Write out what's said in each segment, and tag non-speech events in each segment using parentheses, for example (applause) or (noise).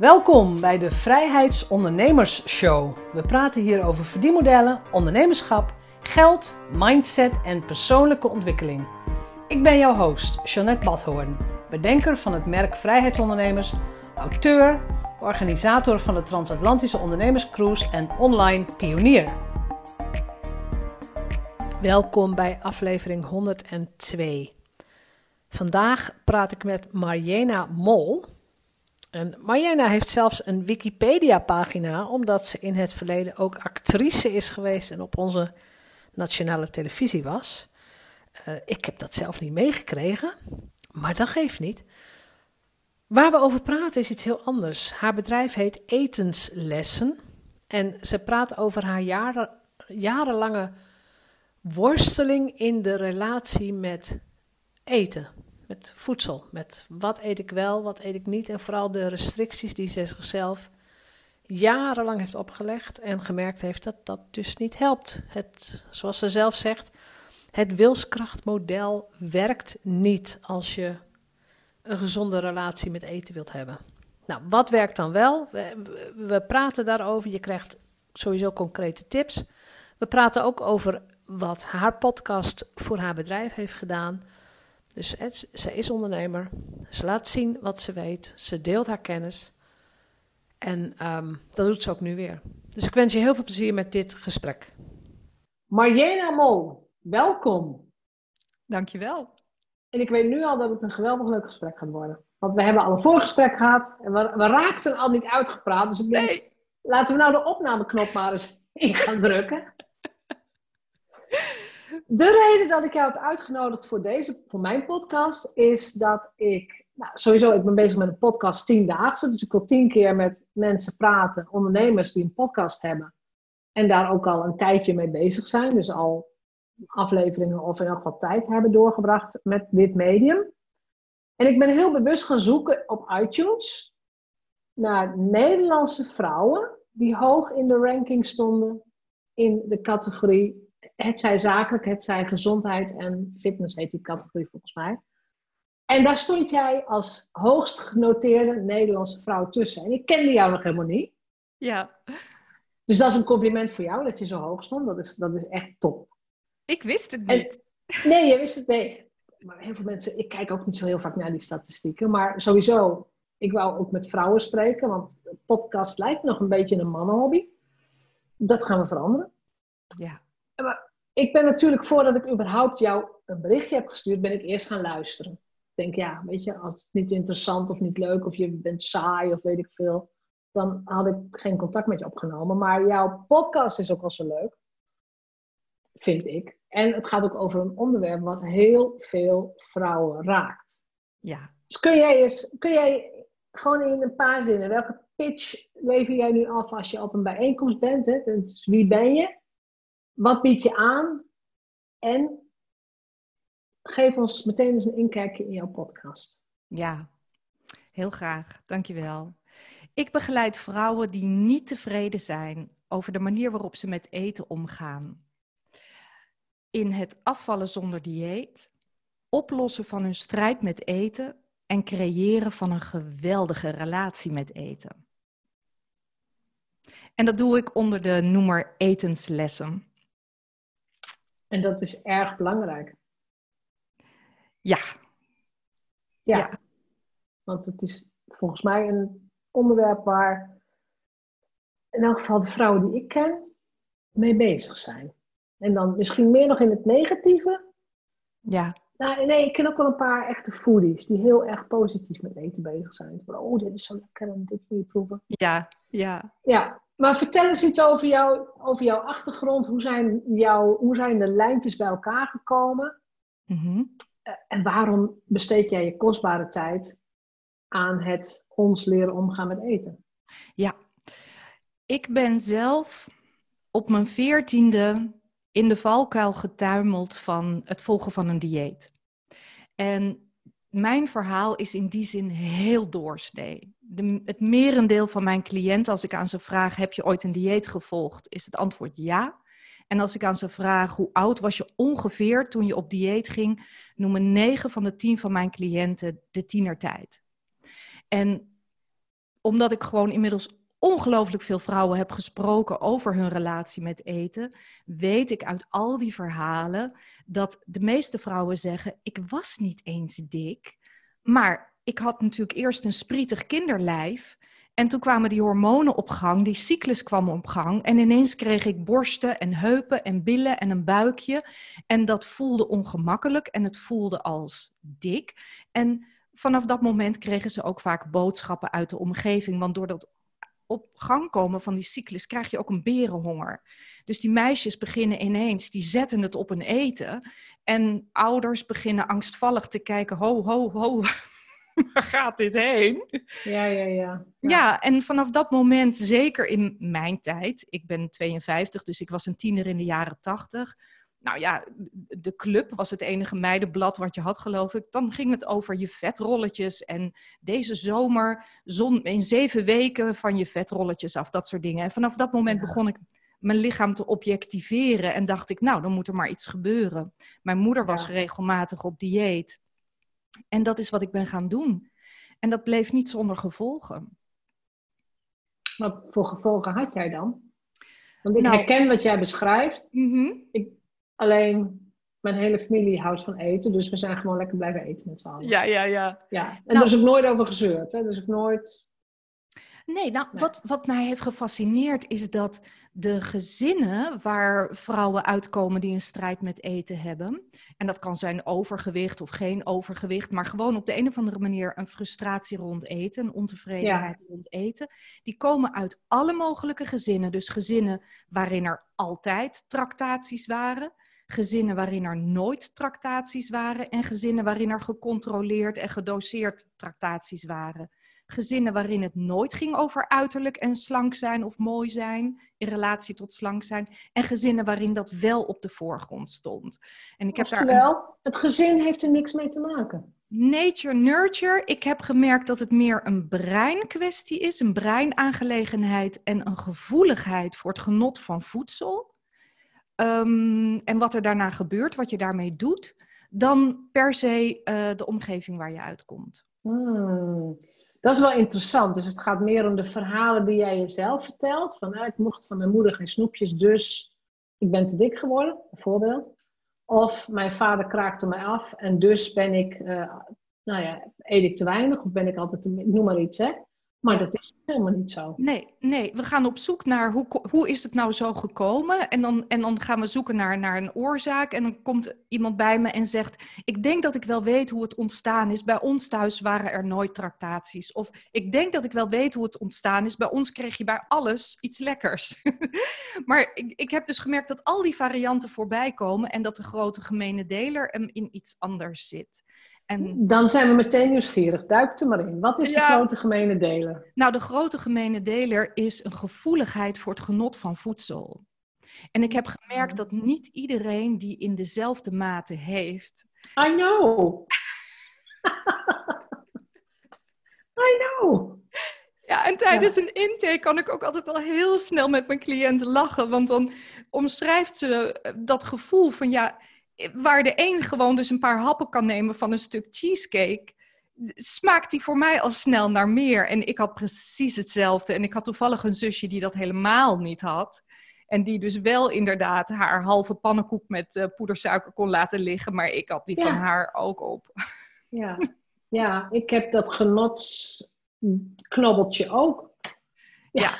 Welkom bij de Vrijheidsondernemers Show. We praten hier over verdienmodellen, ondernemerschap, geld, mindset en persoonlijke ontwikkeling. Ik ben jouw host, Jeanette Badhoorn, bedenker van het merk Vrijheidsondernemers, auteur, organisator van de Transatlantische Ondernemerscruise en online pionier. Welkom bij aflevering 102. Vandaag praat ik met Marjena Mol. En Marjena heeft zelfs een Wikipedia-pagina, omdat ze in het verleden ook actrice is geweest en op onze nationale televisie was. Uh, ik heb dat zelf niet meegekregen, maar dat geeft niet. Waar we over praten is iets heel anders. Haar bedrijf heet Etenslessen en ze praat over haar jaren, jarenlange worsteling in de relatie met eten, met voedsel, met wat eet ik wel, wat eet ik niet en vooral de restricties die ze zichzelf jarenlang heeft opgelegd en gemerkt heeft dat dat dus niet helpt. Het, zoals ze zelf zegt, het wilskrachtmodel werkt niet als je een gezonde relatie met eten wilt hebben. Nou, wat werkt dan wel? We, we praten daarover. Je krijgt sowieso concrete tips. We praten ook over wat haar podcast voor haar bedrijf heeft gedaan. Dus het, ze is ondernemer. Ze laat zien wat ze weet. Ze deelt haar kennis. En um, dat doet ze ook nu weer. Dus ik wens je heel veel plezier met dit gesprek. Marjena Mol, welkom. Dankjewel. En ik weet nu al dat het een geweldig leuk gesprek gaat worden. Want we hebben al een voorgesprek gehad en we, we raakten al niet uitgepraat. Dus ik denk, nee. laten we nou de opnameknop maar eens (laughs) in gaan drukken. De reden dat ik jou heb uitgenodigd voor, deze, voor mijn podcast is dat ik, nou, sowieso, ik ben bezig met een podcast tiendaagse. Dus ik wil tien keer met mensen praten, ondernemers die een podcast hebben. En daar ook al een tijdje mee bezig zijn. Dus al afleveringen of in elk geval tijd hebben doorgebracht met dit medium. En ik ben heel bewust gaan zoeken op iTunes naar Nederlandse vrouwen die hoog in de ranking stonden in de categorie het zij zakelijk, het zij gezondheid en fitness heet die categorie volgens mij. En daar stond jij als hoogst genoteerde Nederlandse vrouw tussen. En ik kende jou nog helemaal niet. Ja. Dus dat is een compliment voor jou dat je zo hoog stond. Dat is, dat is echt top. Ik wist het niet. nee, je wist het niet. Maar heel veel mensen, ik kijk ook niet zo heel vaak naar die statistieken. Maar sowieso, ik wou ook met vrouwen spreken. Want podcast lijkt nog een beetje een mannenhobby. Dat gaan we veranderen. Ja. Maar ik ben natuurlijk, voordat ik überhaupt jou een berichtje heb gestuurd, ben ik eerst gaan luisteren. Ik denk, ja, weet je, als het niet interessant of niet leuk of je bent saai of weet ik veel, dan had ik geen contact met je opgenomen. Maar jouw podcast is ook wel zo leuk, vind ik. En het gaat ook over een onderwerp wat heel veel vrouwen raakt. Ja. Dus kun jij, eens, kun jij gewoon in een paar zinnen, welke pitch lever jij nu af als je op een bijeenkomst bent? Hè? Dus wie ben je? Wat bied je aan? En geef ons meteen eens een inkijkje in jouw podcast. Ja, heel graag. Dankjewel. Ik begeleid vrouwen die niet tevreden zijn over de manier waarop ze met eten omgaan. In het afvallen zonder dieet, oplossen van hun strijd met eten en creëren van een geweldige relatie met eten. En dat doe ik onder de noemer etenslessen. En dat is erg belangrijk. Ja. ja. Ja. Want het is volgens mij een onderwerp waar in elk geval de vrouwen die ik ken mee bezig zijn. En dan misschien meer nog in het negatieve. Ja. Nou, nee, ik ken ook wel een paar echte foodies die heel erg positief met eten bezig zijn. oh, dit is zo lekker en dit wil je proeven. Ja, ja. Ja, maar vertel eens iets over, jou, over jouw achtergrond. Hoe zijn, jouw, hoe zijn de lijntjes bij elkaar gekomen? Mhm. Eh, en waarom besteed jij je kostbare tijd aan het ons leren omgaan met eten? Ja, ik ben zelf op mijn veertiende in de valkuil getuimeld van het volgen van een dieet. En mijn verhaal is in die zin heel doorsnee. De, het merendeel van mijn cliënten, als ik aan ze vraag: heb je ooit een dieet gevolgd? Is het antwoord ja. En als ik aan ze vraag: hoe oud was je ongeveer toen je op dieet ging? Noemen 9 van de 10 van mijn cliënten de tienertijd. En omdat ik gewoon inmiddels ongelooflijk veel vrouwen heb gesproken over hun relatie met eten, weet ik uit al die verhalen dat de meeste vrouwen zeggen: Ik was niet eens dik, maar ik had natuurlijk eerst een sprietig kinderlijf. En toen kwamen die hormonen op gang, die cyclus kwam op gang. En ineens kreeg ik borsten en heupen en billen en een buikje. En dat voelde ongemakkelijk en het voelde als dik. En vanaf dat moment kregen ze ook vaak boodschappen uit de omgeving. Want door dat op gang komen van die cyclus krijg je ook een berenhonger. Dus die meisjes beginnen ineens, die zetten het op een eten. En ouders beginnen angstvallig te kijken, ho, ho, ho, (laughs) waar gaat dit heen? Ja, ja, ja, ja. en vanaf dat moment, zeker in mijn tijd, ik ben 52, dus ik was een tiener in de jaren 80. Nou ja, de club was het enige meidenblad wat je had, geloof ik. Dan ging het over je vetrolletjes en deze zomer zon in zeven weken van je vetrolletjes af, dat soort dingen. En vanaf dat moment begon ik mijn lichaam te objectiveren en dacht ik, nou, dan moet er maar iets gebeuren. Mijn moeder was regelmatig op dieet. En dat is wat ik ben gaan doen. En dat bleef niet zonder gevolgen. Wat voor gevolgen had jij dan? Want ik nou, herken wat jij beschrijft. Mhm. ik, alleen mijn hele familie houdt van eten, dus we zijn gewoon lekker blijven eten met z'n allen. Ja, ja, ja. ja. En nou, er is ook nooit over gezeurd. Hè? Er is ook nooit Nee, nou, Wat, wat mij heeft gefascineerd is dat de gezinnen waar vrouwen uitkomen die een strijd met eten hebben, en dat kan zijn overgewicht of geen overgewicht, maar gewoon op de een of andere manier een frustratie rond eten, een ontevredenheid rond eten, die komen uit alle mogelijke gezinnen. Dus gezinnen waarin er altijd tractaties waren, gezinnen waarin er nooit tractaties waren en gezinnen waarin er gecontroleerd en gedoseerd tractaties waren gezinnen waarin het nooit ging over uiterlijk en slank zijn of mooi zijn in relatie tot slank zijn. En gezinnen waarin dat wel op de voorgrond stond. En ik heb Oftewel, daar het gezin heeft er niks mee te maken. Nature, nurture. Ik heb gemerkt dat het meer een breinkwestie is, een breinaangelegenheid en een gevoeligheid voor het genot van voedsel. Ehm, en wat er daarna gebeurt, wat je daarmee doet, dan per se uh, de omgeving waar je uitkomt. Hmm. Dat is wel interessant. Dus het gaat meer om de verhalen die jij jezelf vertelt. Van, nou, ik mocht van mijn moeder geen snoepjes, dus ik ben te dik geworden, bijvoorbeeld. Of mijn vader kraakte mij af en dus ben ik, uh, nou ja, eet ik te weinig of ben ik altijd, te, noem maar iets, hè. Maar dat is helemaal niet zo. Nee, nee, we gaan op zoek naar hoe, hoe is het nou zo gekomen. En dan, en dan gaan we zoeken naar, naar een oorzaak. En dan komt iemand bij me en zegt: Ik denk dat ik wel weet hoe het ontstaan is. Bij ons thuis waren er nooit tractaties. Of ik denk dat ik wel weet hoe het ontstaan is. Bij ons kreeg je bij alles iets lekkers. (laughs) maar ik, ik heb dus gemerkt dat al die varianten voorbij komen. En dat de grote gemene deler in iets anders zit. En... Dan zijn we meteen nieuwsgierig. Duik er maar in. Wat is de grote gemene deler? Nou, de grote gemene deler is een gevoeligheid voor het genot van voedsel. En ik heb gemerkt dat niet iedereen die in dezelfde mate heeft. I know. (laughs) I know. Ja, en tijdens een intake kan ik ook altijd al heel snel met mijn cliënten lachen. Want dan omschrijft ze dat gevoel van ja, waar de een gewoon dus een paar happen kan nemen van een stuk cheesecake, smaakt die voor mij al snel naar meer. En ik had precies hetzelfde. En ik had toevallig een zusje die dat helemaal niet had. En die dus wel inderdaad haar halve pannenkoek met uh, poedersuiker kon laten liggen. Maar ik had die van haar ook op. Ja. ja, ik heb dat genotsknobbeltje ook. Ja. ja.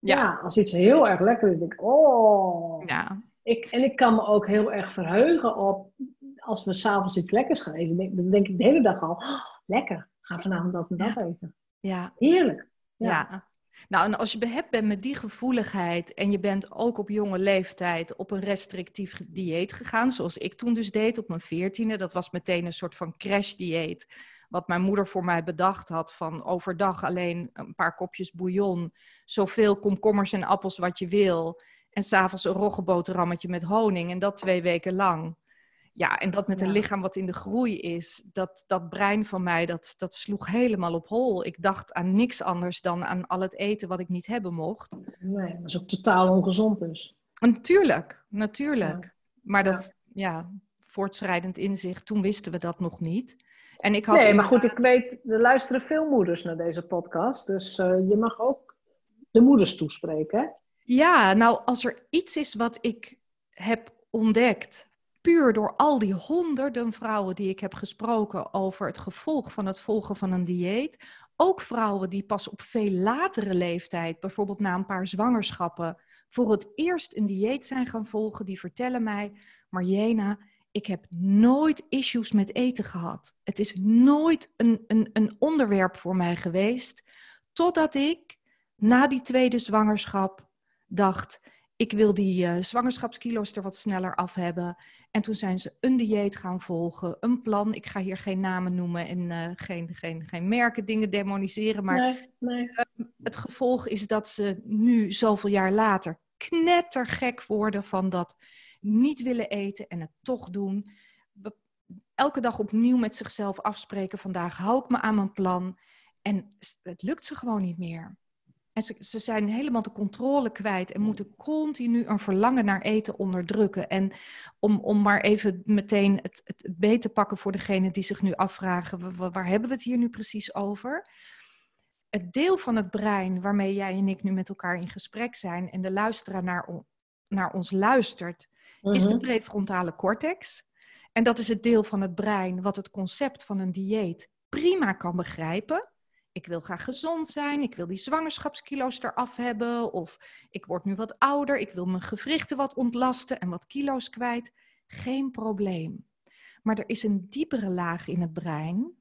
Ja. als iets heel erg lekker is, denk ik, oh. Ja, ik, en ik kan me ook heel erg verheugen op, als we s'avonds iets lekkers gaan eten, dan denk ik de hele dag al, oh, lekker, ga vanavond dat en dat eten. Ja. Heerlijk. Ja. Nou, en als je behept bent met die gevoeligheid en je bent ook op jonge leeftijd op een restrictief dieet gegaan, zoals ik toen dus deed op mijn veertiende, dat was meteen een soort van crash-dieet, wat mijn moeder voor mij bedacht had van overdag alleen een paar kopjes bouillon, zoveel komkommers en appels wat je wil en s'avonds een roggeboterhammetje met honing. En dat twee weken lang. Ja, en dat met een lichaam wat in de groei is. Dat, dat brein van mij, dat, dat sloeg helemaal op hol. Ik dacht aan niks anders dan aan al het eten wat ik niet hebben mocht. Nee, dat is ook totaal ongezond dus. Natuurlijk, natuurlijk. Maar dat, ja, voortschrijdend inzicht, toen wisten we dat nog niet. En ik had nee, maar goed, ik weet, er luisteren veel moeders naar deze podcast. Dus eh, je mag ook de moeders toespreken. Ja, nou, als er iets is wat ik heb ontdekt, puur door al die honderden vrouwen die ik heb gesproken over het gevolg van het volgen van een dieet, ook vrouwen die pas op veel latere leeftijd, bijvoorbeeld na een paar zwangerschappen, voor het eerst een dieet zijn gaan volgen, die vertellen mij, Marjena, ik heb nooit issues met eten gehad. Het is nooit een, een, een onderwerp voor mij geweest, totdat ik na die tweede zwangerschap dacht, ik wil die eh, zwangerschapskilo's er wat sneller af hebben. En toen zijn ze een dieet gaan volgen, een plan. Ik ga hier geen namen noemen en eh, geen, geen, geen merken, dingen demoniseren. Maar nee, nee. het gevolg is dat ze nu, zoveel jaar later, knettergek worden van dat niet willen eten en het toch doen. Elke dag opnieuw met zichzelf afspreken, vandaag hou ik me aan mijn plan. En het lukt ze gewoon niet meer. En ze, ze zijn helemaal de controle kwijt en moeten continu een verlangen naar eten onderdrukken. En om, om maar even meteen het, het, beet te pakken voor degene die zich nu afvragen, wa- wa- waar hebben we het hier nu precies over? Het deel van het brein waarmee jij en ik nu met elkaar in gesprek zijn en de luisteraar naar, naar ons luistert, is de Mhm. prefrontale cortex. En dat is het deel van het brein wat het concept van een dieet prima kan begrijpen. Ik wil graag gezond zijn, ik wil die zwangerschapskilo's eraf hebben, of ik word nu wat ouder, ik wil mijn gewrichten wat ontlasten en wat kilo's kwijt. Geen probleem. Maar er is een diepere laag in het brein,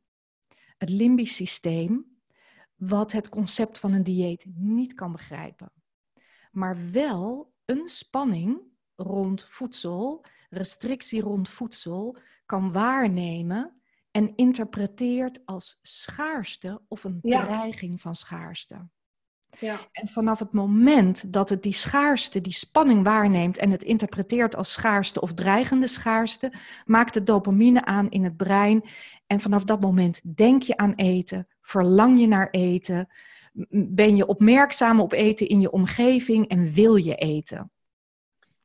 het limbisch systeem, wat het concept van een dieet niet kan begrijpen. Maar wel een spanning rond voedsel, restrictie rond voedsel, kan waarnemen en interpreteert als schaarste of een Ja. dreiging van schaarste. Ja. En vanaf het moment dat het die schaarste, die spanning waarneemt en het interpreteert als schaarste of dreigende schaarste, maakt het dopamine aan in het brein. En vanaf dat moment denk je aan eten, verlang je naar eten, ben je opmerkzaam op eten in je omgeving en wil je eten.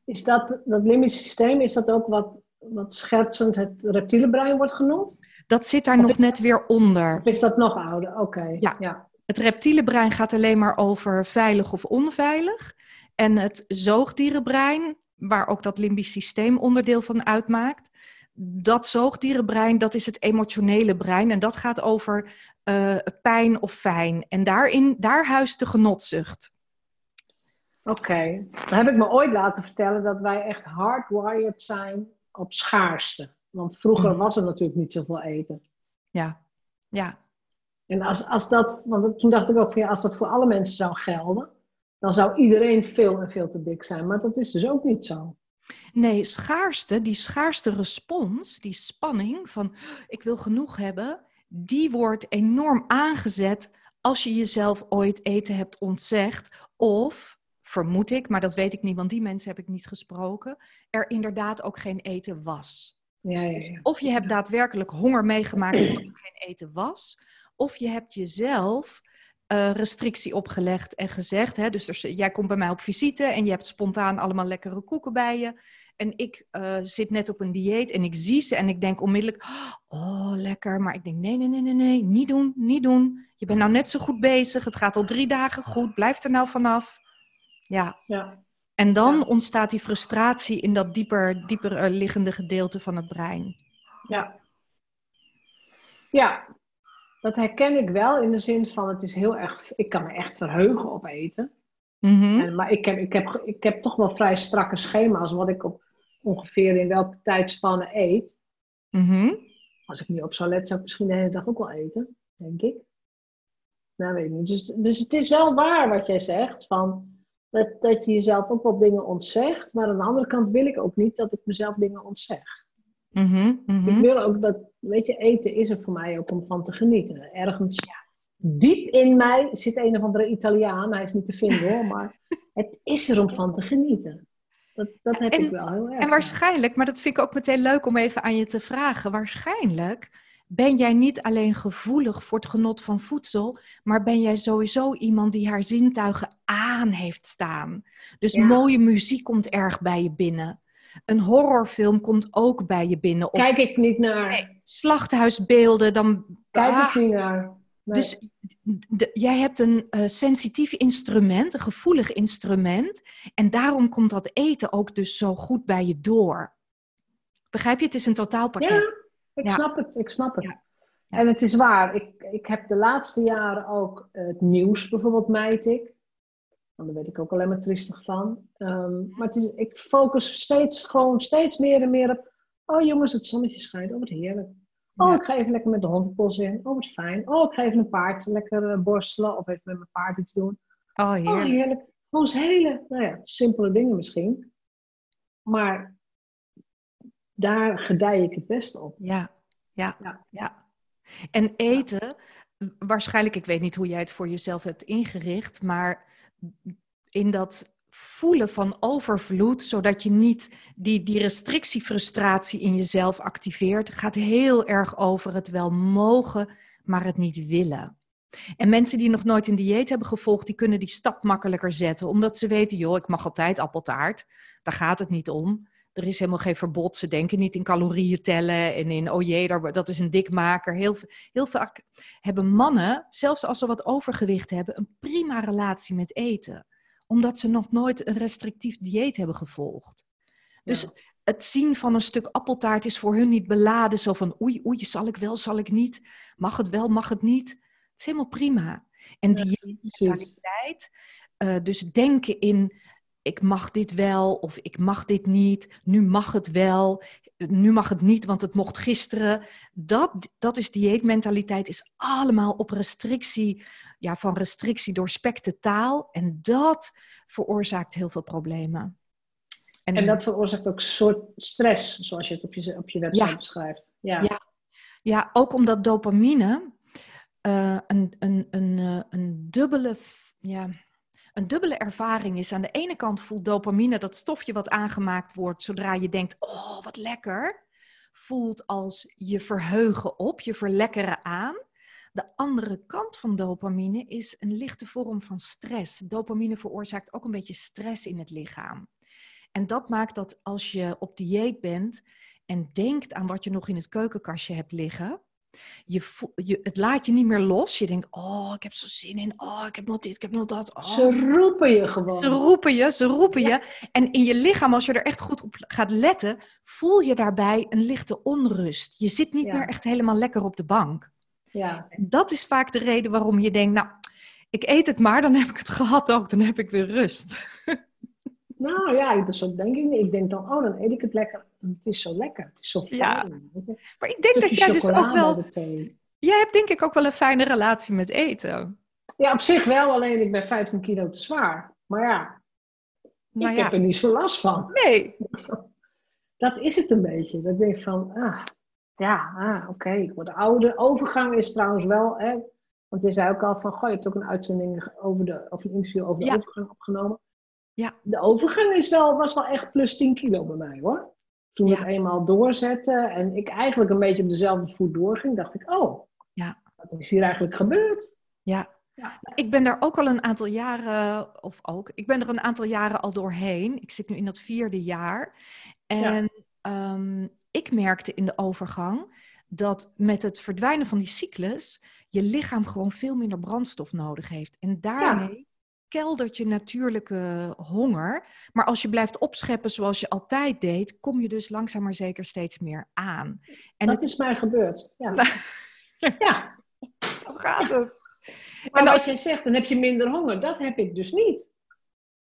Is dat, dat limbisch systeem, is dat ook wat, wat schertsend het reptiele brein wordt genoemd? Dat zit daar Of nog is- net weer onder. Of is dat nog ouder? Oké. Ja. ja. Het reptiele brein gaat alleen maar over veilig of onveilig. En het zoogdierenbrein, waar ook dat limbisch systeem onderdeel van uitmaakt, dat zoogdierenbrein, dat is het emotionele brein. En dat gaat over eh, pijn of fijn. En daarin, daar huist de genotzucht. Oké. Dan heb ik me ooit laten vertellen dat wij echt hardwired zijn op schaarste. Want vroeger Mhm. was er natuurlijk niet zoveel eten. Ja, ja. En als, als dat, want toen dacht ik ook van ja, als dat voor alle mensen zou gelden, dan zou iedereen veel en veel te dik zijn. Maar dat is dus ook niet zo. Nee, schaarste, die schaarste respons, die spanning van ik wil genoeg hebben, die wordt enorm aangezet als je jezelf ooit eten hebt ontzegd. Of, vermoed ik, maar dat weet ik niet, want die mensen heb ik niet gesproken, er inderdaad ook geen eten was. Ja, ja, ja. Of je hebt daadwerkelijk honger meegemaakt omdat er geen eten was. Of je hebt jezelf eh, restrictie opgelegd en gezegd. Hè, dus er- jij komt bij mij op visite en je hebt spontaan allemaal lekkere koeken bij je. En ik eh, zit net op een dieet en ik zie ze en ik denk onmiddellijk, oh lekker. Maar ik denk, nee, nee, nee, nee, nee, niet doen, niet doen. Je bent nou net zo goed bezig, het gaat al drie dagen goed, blijf er nou vanaf. Ja, ja. En dan Ja. ontstaat die frustratie in dat dieper, dieper eh, liggende gedeelte van het brein. Ja. Ja, dat herken ik wel in de zin van het is heel erg, ik kan me echt verheugen op eten. Mhm. En, maar ik heb, ik, heb, ik heb toch wel vrij strakke schema's wat ik op ongeveer in welke tijdspannen eet. Mhm. Als ik niet op zou letten, zou ik misschien de hele dag ook wel eten, denk ik. Nou, weet ik niet. Dus, dus het is wel waar wat jij zegt, van dat, dat je jezelf ook wel dingen ontzegt. Maar aan de andere kant wil ik ook niet dat ik mezelf dingen ontzeg. Mhm. Mhm. Ik wil ook dat, weet je, eten is er voor mij ook om van te genieten. Ergens diep in mij zit een of andere Italiaan, hij is niet te vinden hoor, maar (laughs) het is er om van te genieten. Dat, dat heb En- ik wel heel erg. En waarschijnlijk, maar dat vind ik ook meteen leuk om even aan je te vragen. Waarschijnlijk ben jij niet alleen gevoelig voor het genot van voedsel, maar ben jij sowieso iemand die haar zintuigen aan heeft staan. Dus Ja. mooie muziek komt erg bij je binnen. Een horrorfilm komt ook bij je binnen. Of Kijk ik niet naar. Nee. slachthuisbeelden, dan... Kijk Ah, ik niet naar. Nee. Dus de- jij hebt een eh, sensitief instrument, een gevoelig instrument. En daarom komt dat eten ook dus zo goed bij je door. Begrijp je? Het is een totaalpakket. Ja, ik Ja. snap het. Ik snap het. Ja. Ja. En het is waar. Ik, ik heb de laatste jaren ook het nieuws bijvoorbeeld mijt ik. Want daar weet ik ook alleen maar triestig van. Ehm, maar het is, ik focus steeds, gewoon steeds meer en meer op... Oh jongens, het zonnetje schijnt. Oh, wat heerlijk. Oh, Ja. ik ga even lekker met de hond het bos in. Oh, wat fijn. Oh, ik ga even een paard lekker eh, borstelen. Of even met mijn paard iets doen. Oh, Oh, heerlijk. heerlijk. Gewoon hele, nou ja, simpele dingen misschien. Maar daar gedij ik het best op. Ja, ja, Ja. ja. En eten, waarschijnlijk, ik weet niet hoe jij het voor jezelf hebt ingericht, maar in dat voelen van overvloed, zodat je niet die, die restrictiefrustratie in jezelf activeert, gaat heel erg over het wel mogen, maar het niet willen. En mensen die nog nooit een dieet hebben gevolgd, die kunnen die stap makkelijker zetten, omdat ze weten, joh, ik mag altijd appeltaart. Daar gaat het niet om. Er is helemaal geen verbod. Ze denken niet in calorieën tellen en in, oh jee, daar- dat is een dikmaker. Heel, heel vaak hebben mannen, zelfs als ze wat overgewicht hebben, een prima relatie met eten. Omdat ze nog nooit een restrictief dieet hebben gevolgd. Dus Ja. het zien van een stuk appeltaart is voor hun niet beladen. Zo van, oei, oei, zal ik wel, zal ik niet? Mag het wel, mag het niet? Het is helemaal prima. En die mentaliteit. eh, dus denken in ik mag dit wel of ik mag dit niet. Nu mag het wel. Nu mag het niet, want het mocht gisteren. Dat, dat is dieetmentaliteit, is allemaal op restrictie, ja, van restrictie doorspekte taal. En dat veroorzaakt heel veel problemen. En dat veroorzaakt ook soort stress, zoals je het op je, op je website Ja. beschrijft. Ja. Ja. Ja, ook omdat dopamine eh, een, een, een, eh, een, dubbele, ja, een dubbele ervaring is. Aan de ene kant voelt dopamine dat stofje wat aangemaakt wordt zodra je denkt, oh wat lekker, voelt als je verheugen op, je verlekkeren aan. De andere kant van dopamine is een lichte vorm van stress. Dopamine veroorzaakt ook een beetje stress in het lichaam. En dat maakt dat als je op dieet bent en denkt aan wat je nog in het keukenkastje hebt liggen, je, je, het laat je niet meer los. Je denkt, oh, ik heb zo zin in. Oh, ik heb nog dit, ik heb nog dat. Oh. Ze roepen je gewoon. Ze roepen je, ze roepen je. En in je lichaam, als je er echt goed op gaat letten, voel je daarbij een lichte onrust. Je zit niet Ja. meer echt helemaal lekker op de bank. Ja. En dat is vaak de reden waarom je denkt, nou, ik eet het maar, dan heb ik het gehad ook, dan heb ik weer rust. (laughs) Nou ja, dus zo denk ik niet. Ik denk dan, oh, dan eet ik het lekker. Het is zo lekker. Het is zo fijn. Ja. Maar ik denk dat jij dus ook wel, jij hebt denk ik ook wel een fijne relatie met eten. Ja, op zich wel, alleen ik ben 15 kilo te zwaar. Maar ja, Nou ik ja, heb er niet zo last van. nee. (laughs) Dat is het een beetje. Dat ik denk van, ah, ja, ah, oké, ik word ouder. Overgang is trouwens wel, hè, want je zei ook al van, goh, je hebt ook een uitzending over de, of een interview over de Ja. overgang opgenomen. Ja. De overgang is wel, was wel echt plus 10 kilo bij mij hoor. Toen we Ja. het eenmaal doorzetten en ik eigenlijk een beetje op dezelfde voet doorging, dacht ik, oh, Ja. wat is hier eigenlijk gebeurd? Ja. Ja. Ik ben daar ook al een aantal jaren, of ook, ik ben er een aantal jaren al doorheen. Ik zit nu in dat vierde jaar. En ehm, ik merkte in de overgang dat met het verdwijnen van die cyclus je lichaam gewoon veel minder brandstof nodig heeft. En daarmee keldert je natuurlijke honger. Maar als je blijft opscheppen zoals je altijd deed, kom je dus langzaam maar zeker steeds meer aan. En dat het, is mij gebeurd. (laughs) Ja. ja. zo gaat het. Maar En wat jij zegt, dan heb je minder honger. Dat heb ik dus niet.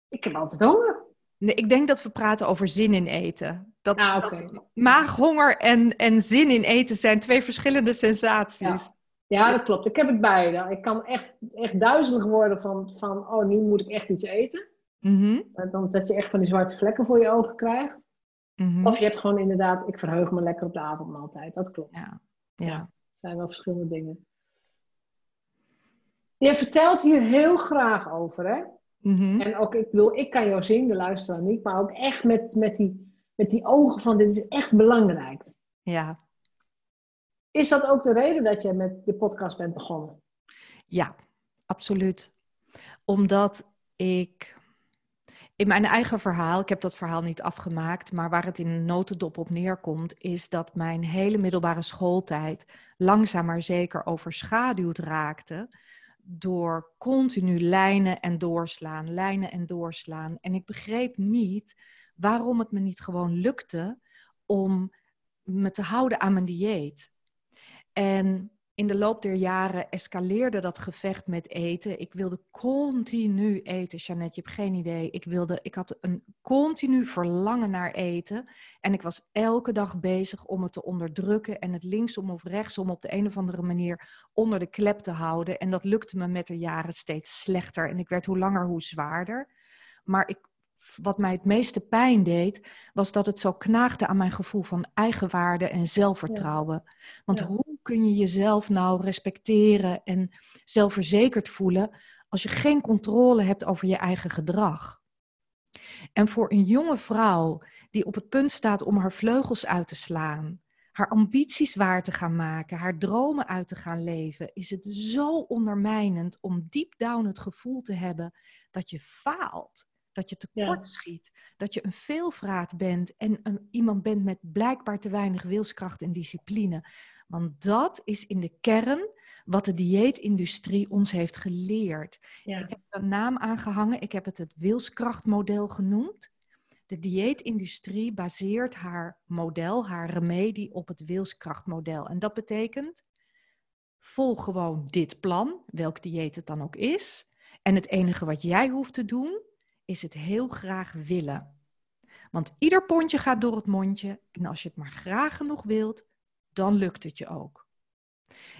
Ik heb altijd honger. Nee, ik denk dat we praten over zin in eten. Dat, Ah, dat maaghonger en, en zin in eten zijn twee verschillende sensaties. Ja, dat klopt. Ik heb het beide. Ik kan echt, echt duizelig worden van, van, oh, nu moet ik echt iets eten. Dan, dat je echt van die zwarte vlekken voor je ogen krijgt. mhm. Of je hebt gewoon inderdaad, ik verheug me lekker op de avondmaaltijd. Dat klopt. Ja, ja. Zijn wel verschillende dingen. Je vertelt hier heel graag over, hè? Mhm. En ook, ik bedoel, ik kan jou zien, de luisteraar niet, maar ook echt met, met, die, met die ogen van, dit is echt belangrijk. ja, Is dat ook de reden dat je met je podcast bent begonnen? ja, absoluut. Omdat ik, in mijn eigen verhaal, ik heb dat verhaal niet afgemaakt, maar waar het in een notendop op neerkomt, is dat mijn hele middelbare schooltijd langzaam maar zeker overschaduwd raakte door continu lijnen en doorslaan, lijnen en doorslaan. En ik begreep niet waarom het me niet gewoon lukte om me te houden aan mijn dieet. En in de loop der jaren escaleerde dat gevecht met eten. Ik wilde continu eten, Jeannette, je hebt geen idee. Ik, wilde, ik had een continu verlangen naar eten. En ik was elke dag bezig om het te onderdrukken en het linksom of rechtsom op de een of andere manier onder de klep te houden. En dat lukte me met de jaren steeds slechter. En ik werd hoe langer hoe zwaarder. Maar ik, wat mij het meeste pijn deed, was dat het zo knaagde aan mijn gevoel van eigenwaarde en zelfvertrouwen. Want hoe kun je jezelf nou respecteren en zelfverzekerd voelen als je geen controle hebt over je eigen gedrag? En voor een jonge vrouw die op het punt staat om haar vleugels uit te slaan, haar ambities waar te gaan maken, haar dromen uit te gaan leven, is het zo ondermijnend om deep down het gevoel te hebben dat je faalt. Dat je tekort schiet, dat je een veelvraat bent en een, iemand bent met blijkbaar te weinig wilskracht en discipline. Want dat is in de kern wat de dieetindustrie ons heeft geleerd. Ja. Ik heb er een naam aangehangen, ik heb het het wilskrachtmodel genoemd. De dieetindustrie baseert haar model, haar remedie op het wilskrachtmodel. En dat betekent, volg gewoon dit plan, welk dieet het dan ook is. En het enige wat jij hoeft te doen, is het heel graag willen. Want ieder pondje gaat door het mondje. En als je het maar graag genoeg wilt, dan lukt het je ook.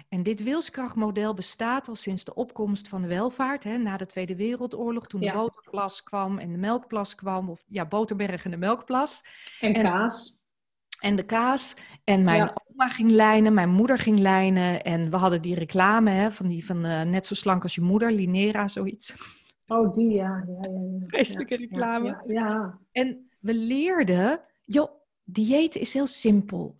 En dit wilskrachtmodel bestaat al sinds de opkomst van de welvaart, hè, na de Tweede Wereldoorlog, toen de boterplas kwam en de melkplas kwam, of ja, boterberg en de melkplas. En, kaas. En de kaas. En mijn oma ging lijnen, mijn moeder ging lijnen. En we hadden die reclame hè, van die van uh, net zo slank als je moeder, Linera, zoiets. Oh, die, ja. ja, ja, ja. Vreselijke reclame. Ja, ja, En we leerden, joh, dieet is heel simpel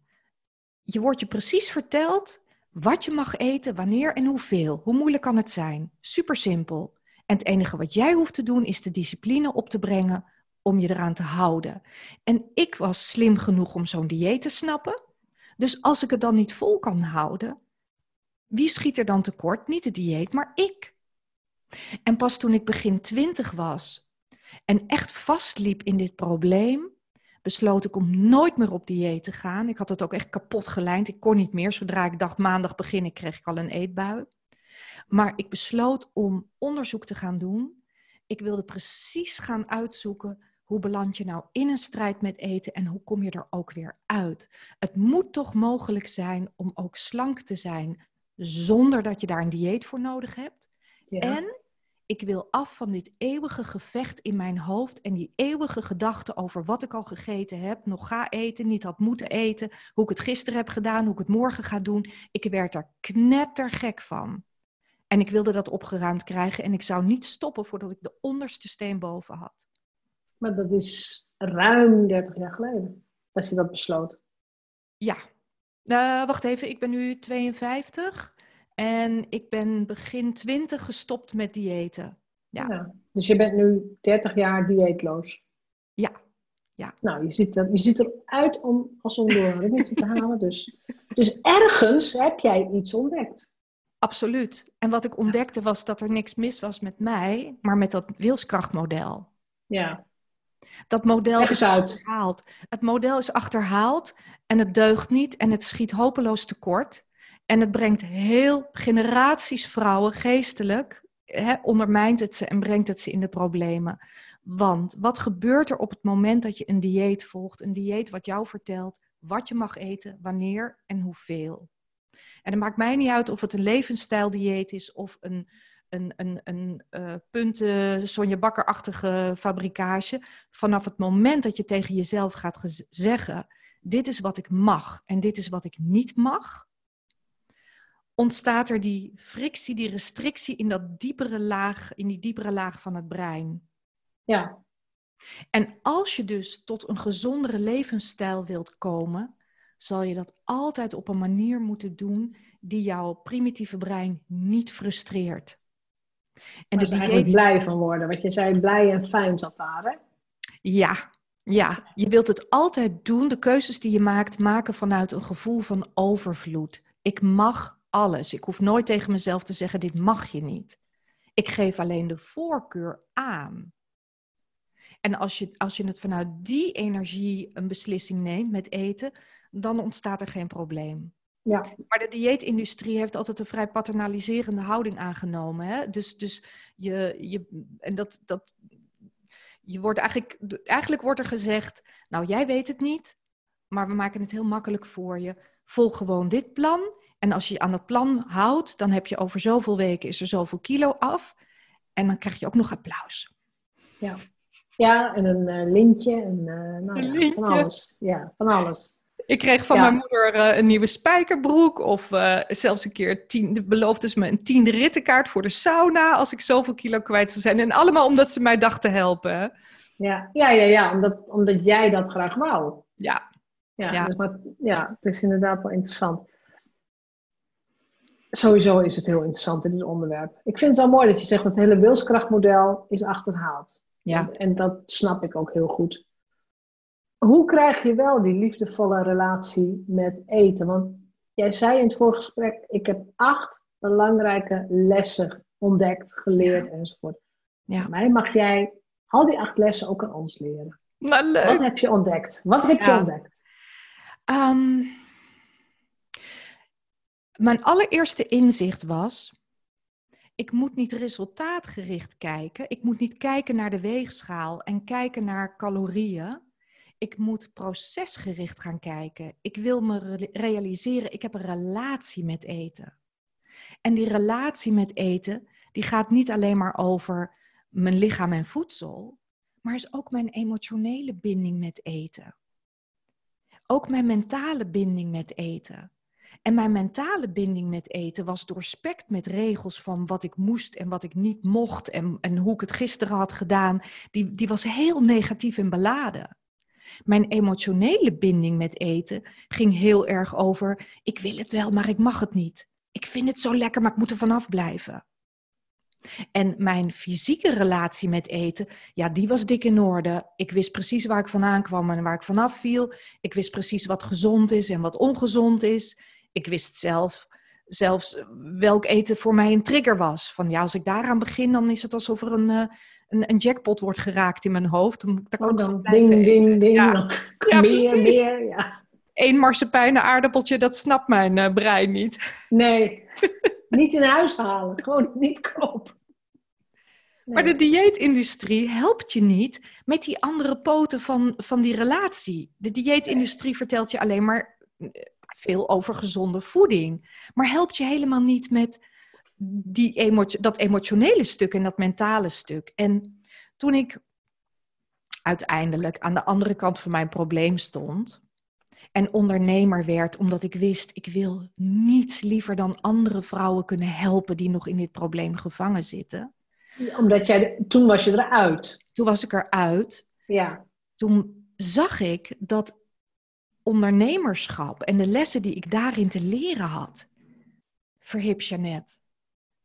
je wordt je precies verteld wat je mag eten, wanneer en hoeveel. Hoe moeilijk kan het zijn? Super simpel. En het enige wat jij hoeft te doen is de discipline op te brengen om je eraan te houden. En ik was slim genoeg om zo'n dieet te snappen. Dus als ik het dan niet vol kan houden, wie schiet er dan tekort? Niet de dieet, maar ik. En pas toen ik begin twintig was en echt vastliep in dit probleem, besloot ik om nooit meer op dieet te gaan. Ik had het ook echt kapot gelijnd. Ik kon niet meer. Zodra ik dacht maandag beginnen, kreeg ik al een eetbui. Maar ik besloot om onderzoek te gaan doen. Ik wilde precies gaan uitzoeken hoe beland je nou in een strijd met eten en hoe kom je er ook weer uit. Het moet toch mogelijk zijn om ook slank te zijn zonder dat je daar een dieet voor nodig hebt. Ja. En ik wil af van dit eeuwige gevecht in mijn hoofd en die eeuwige gedachte over wat ik al gegeten heb, nog ga eten, niet had moeten eten, hoe ik het gisteren heb gedaan, hoe ik het morgen ga doen. Ik werd er knettergek van. En ik wilde dat opgeruimd krijgen en ik zou niet stoppen voordat ik de onderste steen boven had. Maar dat is ruim 30 jaar geleden dat je dat besloot. Ja. Uh, wacht even, ik ben nu 52. En ik ben begin 20 gestopt met diëten. Ja. dus je bent nu 30 jaar dieetloos. Ja. ja. Nou, je ziet, er, je ziet eruit om als om door te halen. Dus, dus ergens heb jij iets ontdekt. Absoluut. En wat ik ontdekte was dat er niks mis was met mij, maar met dat wilskrachtmodel. Ja. Dat model is achterhaald. Het model is achterhaald en het deugt niet en het schiet hopeloos tekort. En het brengt heel generaties vrouwen geestelijk, hè, ondermijnt het ze en brengt het ze in de problemen. Want wat gebeurt er op het moment dat je een dieet volgt? Een dieet wat jou vertelt wat je mag eten, wanneer en hoeveel. En het maakt mij niet uit of het een levensstijldieet is of een, een, een, een uh, punten Sonja Bakker-achtige fabrikage. Vanaf het moment dat je tegen jezelf gaat zeggen: dit is wat ik mag en dit is wat ik niet mag, ontstaat er die frictie, die restrictie in dat diepere laag, in die diepere laag van het brein. Ja. En als je dus tot een gezondere levensstijl wilt komen, zal je dat altijd op een manier moeten doen die jouw primitieve brein niet frustreert. En de dieet... blij van worden. Wat je zei, blij en fijn zat daar, hè? Ja, ja, je wilt het altijd doen. De keuzes die je maakt, maken vanuit een gevoel van overvloed. Ik mag alles. Ik hoef nooit tegen mezelf te zeggen: dit mag je niet. Ik geef alleen de voorkeur aan. En als je, als je het vanuit die energie een beslissing neemt met eten, dan ontstaat er geen probleem. Ja. Maar de dieetindustrie heeft altijd een vrij paternaliserende houding aangenomen. Hè? Dus, dus je, je, en dat, dat, je wordt eigenlijk, eigenlijk wordt er gezegd, nou jij weet het niet, maar we maken het heel makkelijk voor je. Volg gewoon dit plan. En als je je aan het plan houdt, dan heb je over zoveel weken is er zoveel kilo af. En dan krijg je ook nog applaus. Ja, ja en een uh, lintje en uh, nou, ja, lintje. van alles. Ja, van alles. Ik kreeg van mijn moeder uh, een nieuwe spijkerbroek. Of uh, zelfs een keer tien, beloofde ze me een tiende rittenkaart voor de sauna. Als ik zoveel kilo kwijt zou zijn. En allemaal omdat ze mij dacht te helpen. Ja, ja, ja, ja omdat, omdat jij dat graag wou. Ja. Ja, ja. Dus maar, ja, het is inderdaad wel interessant. Sowieso is het heel interessant, dit onderwerp. Ik vind het wel mooi dat je zegt dat het hele wilskrachtmodel is achterhaald. Ja. En, dat snap ik ook heel goed. Hoe krijg je wel die liefdevolle relatie met eten? Want jij zei in het voorgesprek, ik heb acht belangrijke lessen ontdekt, geleerd enzovoort. Ja. mij mag jij al die acht lessen ook aan ons leren. Maar leuk. Wat heb je ontdekt? Wat heb je ontdekt? Um, mijn allereerste inzicht was, ik moet niet resultaatgericht kijken. Ik moet niet kijken naar de weegschaal en kijken naar calorieën. Ik moet procesgericht gaan kijken. Ik wil me realiseren, ik heb een relatie met eten. En die relatie met eten, die gaat niet alleen maar over mijn lichaam en voedsel, maar is ook mijn emotionele binding met eten. Ook mijn mentale binding met eten. En mijn mentale binding met eten was doorspekt met regels van wat ik moest en wat ik niet mocht en, en hoe ik het gisteren had gedaan. Die, die was heel negatief en beladen. Mijn emotionele binding met eten ging heel erg over: ik wil het wel, maar ik mag het niet. Ik vind het zo lekker, maar ik moet er vanaf blijven. En mijn fysieke relatie met eten, ja, die was dik in orde. Ik wist precies waar ik vandaan kwam en waar ik vanaf viel. Ik wist precies wat gezond is en wat ongezond is. Ik wist zelf zelfs welk eten voor mij een trigger was. Van ja, als ik daaraan begin, dan is het alsof er een, eh, een, een jackpot wordt geraakt in mijn hoofd. Dan, dan, oh, dan ding, ding, ding. Ja. ja meer, meer. Ja. Eén marsepein aardappeltje, dat snapt mijn uh, brein niet. Nee, (laughs) niet in huis halen. Gewoon niet kopen. Maar de dieetindustrie helpt je niet met die andere poten van, van die relatie. De dieetindustrie vertelt je alleen maar eh, veel over gezonde voeding. Maar helpt je helemaal niet met die emotio dat emotionele stuk en dat mentale stuk. En toen ik uiteindelijk aan de andere kant van mijn probleem stond en ondernemer werd, omdat ik wist, ik wil niets liever dan andere vrouwen kunnen helpen die nog in dit probleem gevangen zitten. Omdat jij, toen was je eruit. Toen was ik eruit. Ja. Toen zag ik dat ondernemerschap en de lessen die ik daarin te leren had. Verhip Jeannette.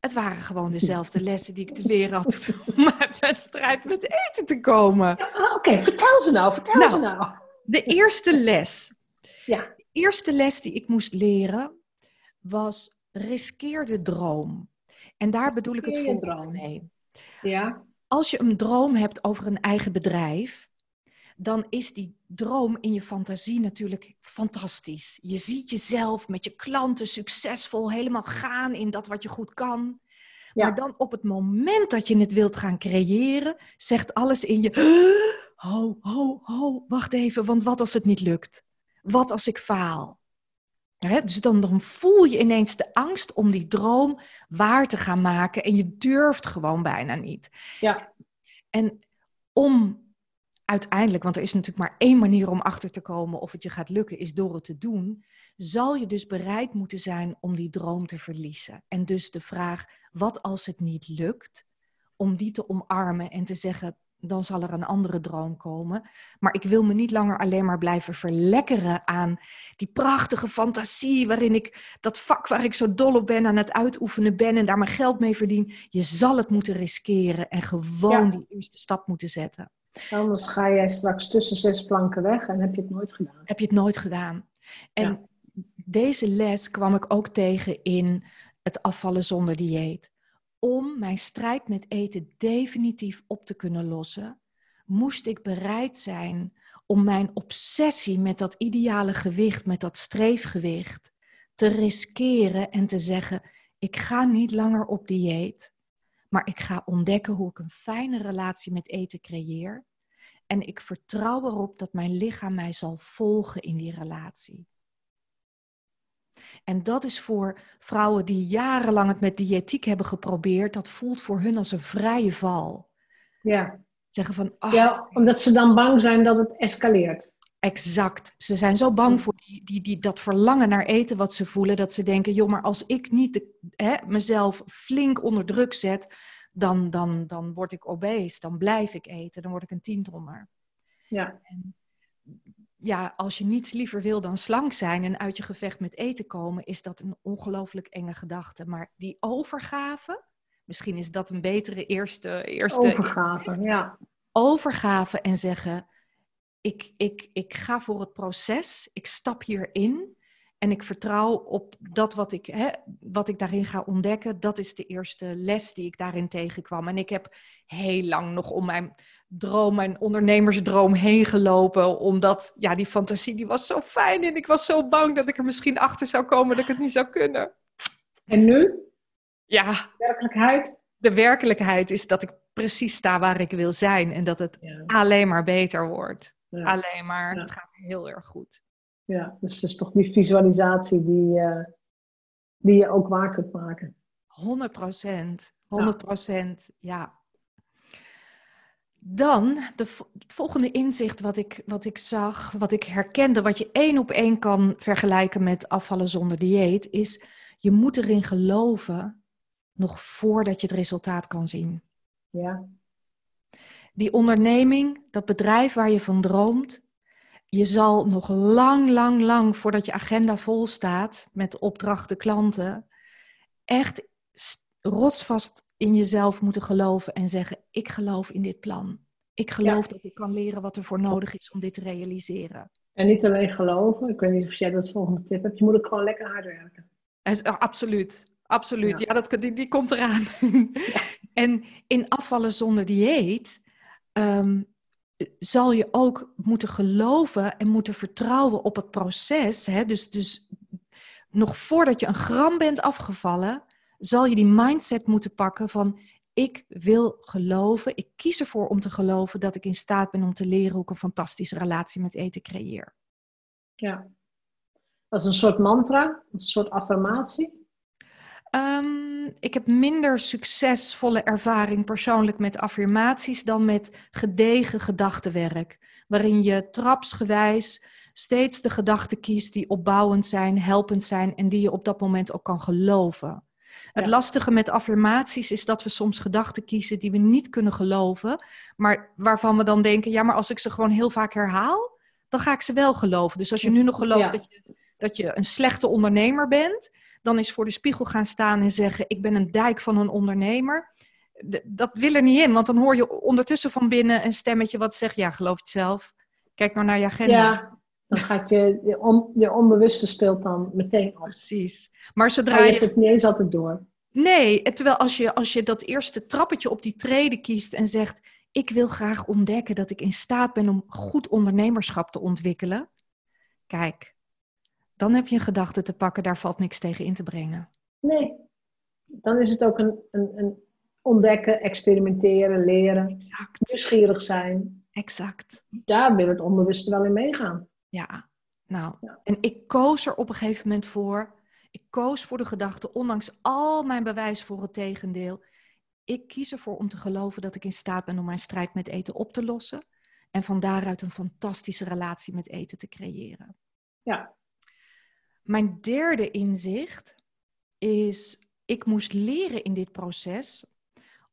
Het waren gewoon dezelfde (laughs) lessen die ik te leren had (laughs) om uit mijn strijd met eten te komen. Oké, vertel ze nou, vertel nou, ze nou. De eerste les. Ja. De eerste les die ik moest leren was riskeer de droom. En daar bedoel ik het volgende mee. Ja. Als je een droom hebt over een eigen bedrijf, dan is die droom in je fantasie natuurlijk fantastisch. Je ziet jezelf met je klanten succesvol helemaal gaan in dat wat je goed kan. Maar dan op het moment dat je het wilt gaan creëren, zegt alles in je: Ho, ho, ho, wacht even, want wat als het niet lukt? Wat als ik faal? dus dan, dan voel je ineens de angst om die droom waar te gaan maken en je durft gewoon bijna niet. Ja. En om uiteindelijk, want er is natuurlijk maar één manier om achter te komen of het je gaat lukken, is door het te doen, zal je dus bereid moeten zijn om die droom te verliezen. En dus de vraag, wat als het niet lukt, om die te omarmen en te zeggen, dan zal er een andere droom komen. Maar ik wil me niet langer alleen maar blijven verlekkeren aan die prachtige fantasie waarin ik dat vak waar ik zo dol op ben aan het uitoefenen ben en daar mijn geld mee verdien. Je zal het moeten riskeren en gewoon die eerste stap moeten zetten. Anders ga jij straks tussen zes planken weg en heb je het nooit gedaan. Heb je het nooit gedaan. En deze les kwam ik ook tegen in het afvallen zonder dieet. Om mijn strijd met eten definitief op te kunnen lossen, moest ik bereid zijn om mijn obsessie met dat ideale gewicht, met dat streefgewicht, te riskeren en te zeggen: ik ga niet langer op dieet, maar ik ga ontdekken hoe ik een fijne relatie met eten creëer. En ik vertrouw erop dat mijn lichaam mij zal volgen in die relatie. En dat is voor vrouwen die jarenlang het met diëtiek hebben geprobeerd, dat voelt voor hun als een vrije val. Ja. Zeggen van, ach, ja, omdat ze dan bang zijn dat het escaleert. Exact. Ze zijn zo bang voor die, die, die, dat verlangen naar eten wat ze voelen, dat ze denken, joh, maar als ik niet de, hè, mezelf flink onder druk zet, dan, dan, dan word ik obese, dan blijf ik eten, dan word ik een tientonner. Ja. En ja, als je niets liever wil dan slank zijn en uit je gevecht met eten komen, is dat een ongelooflijk enge gedachte. Maar die overgave, misschien is dat een betere eerste. eerste overgave, ja. Overgave en zeggen: ik, ik, ik ga voor het proces, ik stap hierin en ik vertrouw op dat wat ik, hè, wat ik daarin ga ontdekken. Dat is de eerste les die ik daarin tegenkwam. En ik heb heel lang nog om mijn droom, mijn ondernemersdroom heen gelopen. Omdat, ja, die fantasie die was zo fijn. En ik was zo bang dat ik er misschien achter zou komen dat ik het niet zou kunnen. En nu? Ja. De werkelijkheid? De werkelijkheid is dat ik precies sta waar ik wil zijn. En dat het alleen maar beter wordt. Alleen maar, het gaat heel erg goed. Ja, dus het is toch die visualisatie die, uh, die je ook waar kunt maken. 100 procent. 100 procent, ja. Dan, de, het volgende inzicht wat ik, wat ik zag, wat ik herkende, wat je één op één kan vergelijken met afvallen zonder dieet, is je moet erin geloven nog voordat je het resultaat kan zien. Ja. Die onderneming, dat bedrijf waar je van droomt, je zal nog lang, lang, lang voordat je agenda vol staat met opdrachten, klanten, echt rotsvast in jezelf moeten geloven en zeggen: Ik geloof in dit plan. Ik geloof dat ik kan leren wat er voor nodig is om dit te realiseren. En niet alleen geloven, ik weet niet of jij dat volgende tip hebt, je moet ook gewoon lekker hard werken. Oh, absoluut, absoluut. Ja, dat, die, die komt eraan. (laughs) en in afvallen zonder dieet ehm, zal je ook moeten geloven en moeten vertrouwen op het proces. Hè? Dus, dus nog voordat je een gram bent afgevallen, zal je die mindset moeten pakken van ik wil geloven, ik kies ervoor om te geloven dat ik in staat ben om te leren hoe ik een fantastische relatie met eten creëer. Ja, dat is een soort mantra, een soort affirmatie. Um, ik heb minder succesvolle ervaring persoonlijk met affirmaties dan met gedegen gedachtenwerk. Waarin je trapsgewijs steeds de gedachten kiest die opbouwend zijn, helpend zijn en die je op dat moment ook kan geloven. Het lastige met affirmaties is dat we soms gedachten kiezen die we niet kunnen geloven, maar waarvan we dan denken, ja, maar als ik ze gewoon heel vaak herhaal, dan ga ik ze wel geloven. Dus als je nu nog gelooft dat, je, dat je een slechte ondernemer bent, dan is voor de spiegel gaan staan en zeggen: Ik ben een dijk van een ondernemer. dat wil er niet in, want dan hoor je ondertussen van binnen een stemmetje wat zegt: Ja, geloof het zelf. Kijk maar naar je agenda. Ja, dan gaat je, je, onbewuste speelt dan meteen op. Precies. Maar zodra je... je het niet eens altijd door. Nee, terwijl als je, als je dat eerste trappetje op die treden kiest en zegt: Ik wil graag ontdekken dat ik in staat ben om goed ondernemerschap te ontwikkelen. Kijk, dan heb je een gedachte te pakken, daar valt niks tegen in te brengen. Nee, dan is het ook een, een, een ontdekken, experimenteren, leren, exact. nieuwsgierig zijn. Exact. Daar wil het onbewuste wel in meegaan. Ja, nou, en ik koos er op een gegeven moment voor. Ik koos voor de gedachte, ondanks al mijn bewijs voor het tegendeel. Ik kies ervoor om te geloven dat ik in staat ben om mijn strijd met eten op te lossen. En van daaruit een fantastische relatie met eten te creëren. Ja, mijn derde inzicht is, ik moest leren in dit proces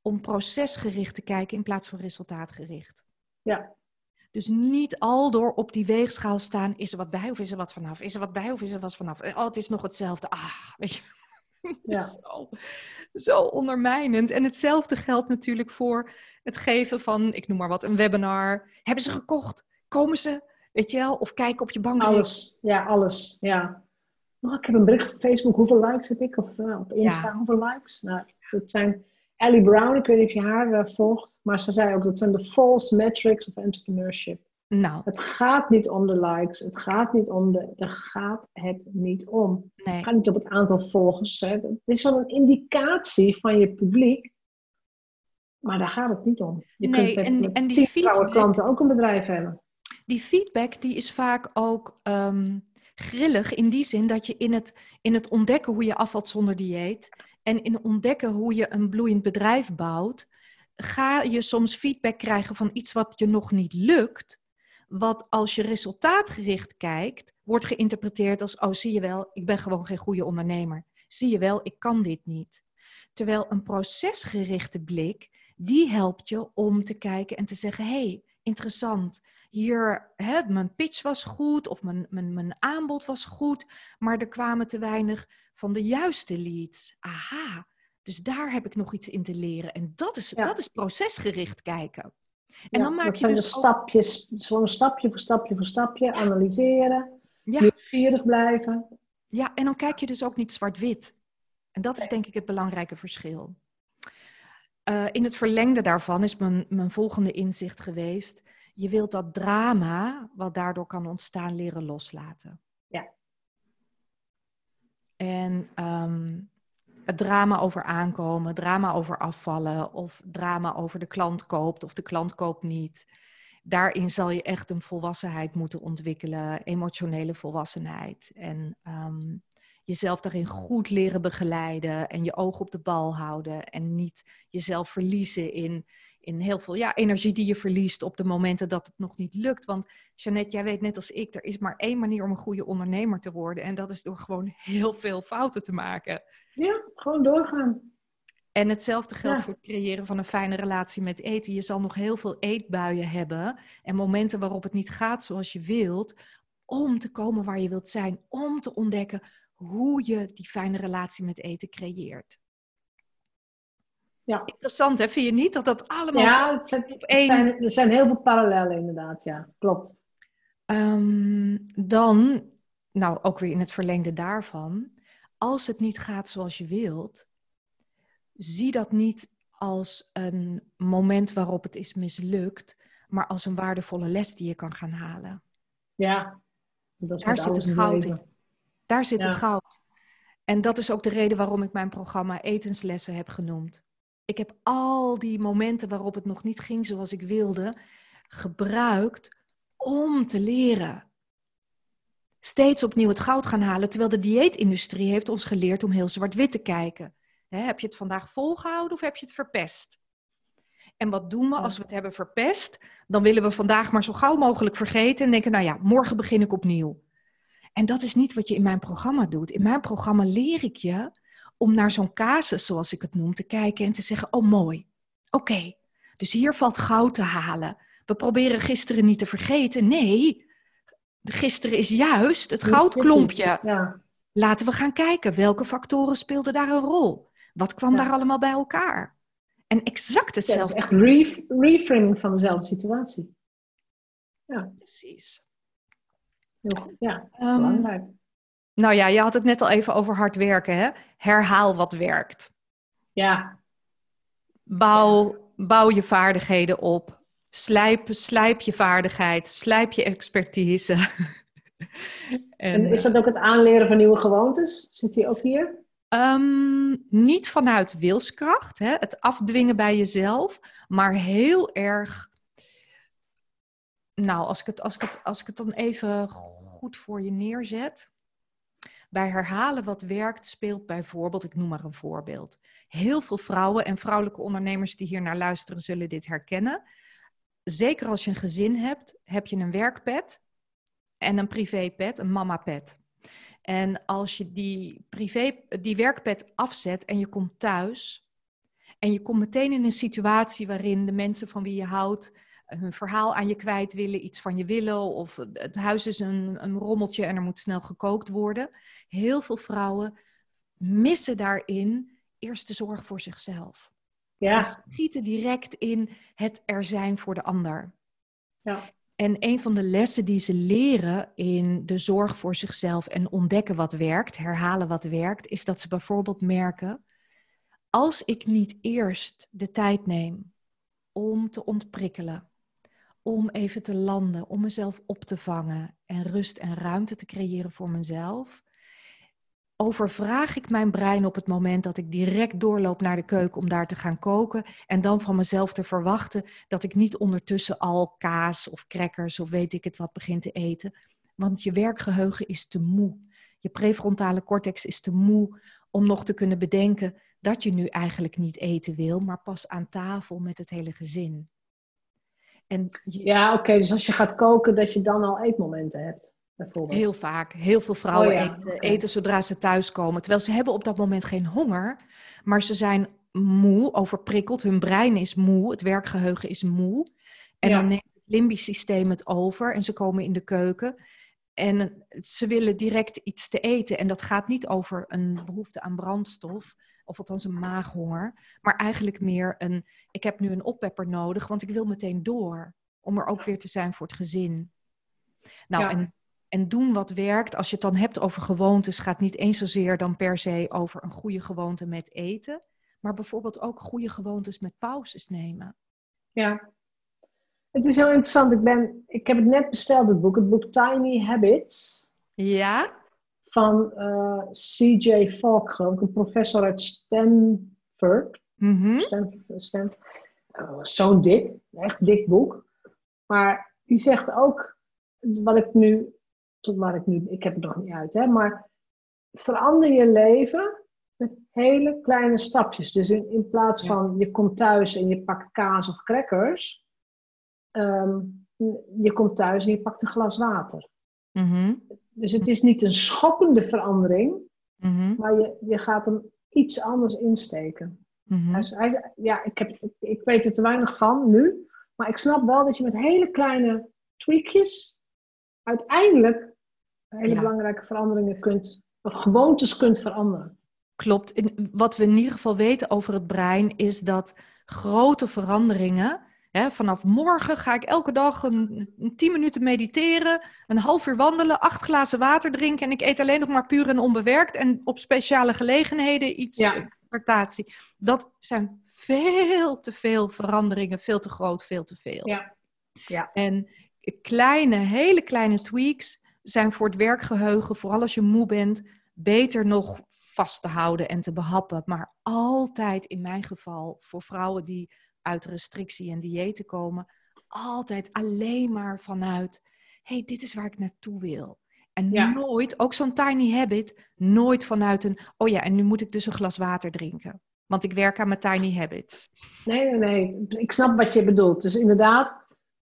om procesgericht te kijken in plaats van resultaatgericht. Ja. Dus niet al door op die weegschaal staan, is er wat bij of is er wat vanaf? Is er wat bij of is er wat vanaf? Oh, het is nog hetzelfde. Ah, weet je. (laughs) Ja. zo, zo ondermijnend. En hetzelfde geldt natuurlijk voor het geven van, ik noem maar wat, een webinar. Hebben ze gekocht? Komen ze? Weet je wel? Of kijken op je bank. Alles, ja, alles, ja. Oh, ik heb een bericht op Facebook, hoeveel likes heb ik? Of uh, op Insta, hoeveel likes? Nou, dat zijn Ellie Brown, ik weet niet of je haar uh, volgt, maar ze zei ook dat zijn de false metrics of entrepreneurship. Nou. Het gaat niet om de likes, het gaat niet om de, er gaat het niet om. Nee. Het gaat niet om het aantal volgers. Hè. Het is wel een indicatie van je publiek, maar daar gaat het niet om. Je nee, kunt en, en die tien feedback, klanten ook een bedrijf hebben. die feedback die is vaak ook ehm, grillig in die zin dat je in het, in het ontdekken hoe je afvalt zonder dieet en in ontdekken hoe je een bloeiend bedrijf bouwt, ga je soms feedback krijgen van iets wat je nog niet lukt. Wat als je resultaatgericht kijkt, wordt geïnterpreteerd als: oh, zie je wel, ik ben gewoon geen goede ondernemer. Zie je wel, ik kan dit niet. Terwijl een procesgerichte blik, die helpt je om te kijken en te zeggen: hé, hey, interessant. Hier, hè, mijn pitch was goed of mijn, mijn, mijn aanbod was goed, maar er kwamen te weinig van de juiste leads. Aha, dus daar heb ik nog iets in te leren. En dat is, Ja. dat is procesgericht kijken. En Ja, dan maak dat je zijn dus de ook- stapjes, gewoon stapje voor stapje voor stapje, analyseren, Ja, nieuwsgierig blijven. ja, en dan kijk je dus ook niet zwart-wit. En dat is denk ik het belangrijke verschil. Eh, in het verlengde daarvan is mijn, mijn volgende inzicht geweest. Je wilt dat drama, wat daardoor kan ontstaan, leren loslaten. Ja. En ehm, het drama over aankomen, drama over afvallen, of drama over de klant koopt of de klant koopt niet. Daarin zal je echt een volwassenheid moeten ontwikkelen, emotionele volwassenheid. En ehm, jezelf daarin goed leren begeleiden en je oog op de bal houden. En niet jezelf verliezen in, in heel veel ja, energie die je verliest op de momenten dat het nog niet lukt. Want Jeannette, jij weet net als ik, er is maar één manier om een goede ondernemer te worden. En dat is door gewoon heel veel fouten te maken. Ja, gewoon doorgaan. En hetzelfde geldt Ja. voor het creëren van een fijne relatie met eten. Je zal nog heel veel eetbuien hebben en momenten waarop het niet gaat zoals je wilt, om te komen waar je wilt zijn, om te ontdekken hoe je die fijne relatie met eten creëert. Ja. Interessant, hè? Vind je niet dat dat allemaal Ja, het zijn, op één... zijn, er zijn heel veel parallellen inderdaad, ja. Klopt. Ehm, dan, nou ook weer in het verlengde daarvan, als het niet gaat zoals je wilt, zie dat niet als een moment waarop het is mislukt, maar als een waardevolle les die je kan gaan halen. Ja. Dat is Daar zit het goud in. Daar zit het goud. En dat is ook de reden waarom ik mijn programma Etenslessen heb genoemd. Ik heb al die momenten waarop het nog niet ging zoals ik wilde, gebruikt om te leren. Steeds opnieuw het goud gaan halen, terwijl de dieetindustrie heeft ons geleerd om heel zwart-wit te kijken. Heb je het vandaag volgehouden of heb je het verpest? En wat doen we als we het hebben verpest? Dan willen we vandaag maar zo gauw mogelijk vergeten en denken, nou ja, morgen begin ik opnieuw. En dat is niet wat je in mijn programma doet. In mijn programma leer ik je om naar zo'n casus, zoals ik het noem, te kijken en te zeggen: Oh, mooi. Oké, dus hier valt goud te halen. We proberen gisteren niet te vergeten. Nee, gisteren is juist het goudklompje. Ja, Laten we gaan kijken welke factoren speelden daar een rol. Wat kwam Ja. daar allemaal bij elkaar? En exact ja dat is hetzelfde. echt re- reframing van dezelfde situatie. Precies. Heel goed. Ja, Ehm, belangrijk. Nou ja, je had het net al even over hard werken. Hè? Herhaal wat werkt. Ja, Bouw, bouw je vaardigheden op. Slijp, slijp je vaardigheid. Slijp je expertise. (laughs) en, en is dat ook het aanleren van nieuwe gewoontes? Zit die ook hier? ehm, niet vanuit wilskracht, hè? het afdwingen bij jezelf, maar heel erg. Nou, als ik, het, als, ik het, als ik het dan even goed voor je neerzet. Bij herhalen wat werkt speelt bijvoorbeeld, ik noem maar een voorbeeld. Heel veel vrouwen en vrouwelijke ondernemers die hier naar luisteren zullen dit herkennen. Zeker als je een gezin hebt, heb je een werkpet en een privépet, een mamapet. En als je die, privé, die werkpet afzet en je komt thuis en je komt meteen in een situatie waarin de mensen van wie je houdt hun verhaal aan je kwijt willen, iets van je willen, of het huis is een, een rommeltje en er moet snel gekookt worden. Heel veel vrouwen missen daarin eerst de zorg voor zichzelf. Ja. En schieten direct in het er zijn voor de ander. Ja. En een van de lessen die ze leren in de zorg voor zichzelf en ontdekken wat werkt, herhalen wat werkt, is dat ze bijvoorbeeld merken, als ik niet eerst de tijd neem om te ontprikkelen, om even te landen, om mezelf op te vangen en rust en ruimte te creëren voor mezelf, overvraag ik mijn brein op het moment dat ik direct doorloop naar de keuken om daar te gaan koken en dan van mezelf te verwachten dat ik niet ondertussen al kaas of crackers of weet ik het wat begin te eten. Want je werkgeheugen is te moe. Je prefrontale cortex is te moe om nog te kunnen bedenken dat je nu eigenlijk niet eten wil, maar pas aan tafel met het hele gezin. En Ja, oké. dus als je gaat koken, dat je dan al eetmomenten hebt. Heel vaak. Heel veel vrouwen oh eten, eten, zodra ze thuiskomen. Terwijl ze hebben op dat moment geen honger, maar ze zijn moe, overprikkeld. Hun brein is moe, het werkgeheugen is moe. En dan neemt het limbisch systeem het over en ze komen in de keuken. En ze willen direct iets te eten. En dat gaat niet over een behoefte aan brandstof, of althans een maaghonger, maar eigenlijk meer een: ik heb nu een oppepper nodig, want ik wil meteen door. Om er ook weer te zijn voor het gezin. Nou, en en doen wat werkt. Als je het dan hebt over gewoontes, gaat niet eens zozeer dan per se over een goede gewoonte met eten, maar bijvoorbeeld ook goede gewoontes met pauzes nemen. Ja, het is heel interessant. Ik, ben, ik heb het net besteld, het boek, het boek Tiny Habits. Ja. Van uh, eh, C.J. Falk, geloof een professor uit Stanford. Mm Stanford, Stanford. Uh, Zo'n dik, echt dik boek. Maar die zegt ook, wat ik nu tot waar ik nu, ik heb het nog niet uit, hè, maar verander je leven met hele kleine stapjes. Dus in, in plaats van je komt thuis en je pakt kaas of crackers, ehm, je komt thuis en je pakt een glas water. Mhm. Dus het is niet een schokkende verandering, mhm. maar je, je gaat hem iets anders insteken. Mm hij, ja, ik, heb, ik weet er te weinig van nu, maar ik snap wel dat je met hele kleine tweakjes uiteindelijk hele belangrijke veranderingen kunt, of gewoontes kunt veranderen. Klopt. wat we in ieder geval weten over het brein is dat grote veranderingen. Hè, vanaf morgen ga ik elke dag een, een 10 minuten mediteren, een half uur wandelen, acht glazen water drinken en ik eet alleen nog maar puur en onbewerkt en op speciale gelegenheden iets ja. Dat zijn veel te veel veranderingen, veel te groot, veel te veel. Ja. Ja. En kleine, hele kleine tweaks zijn voor het werkgeheugen, vooral als je moe bent, beter nog vast te houden en te behappen. Maar altijd in mijn geval, voor vrouwen die uit restrictie en diëten komen, altijd alleen maar vanuit, hey, dit is waar ik naartoe wil. En nooit, ook zo'n tiny habit, nooit vanuit een, oh ja, en nu moet ik dus een glas water drinken. Want ik werk aan mijn tiny habits. Nee, nee, nee. Ik snap wat je bedoelt. Dus inderdaad,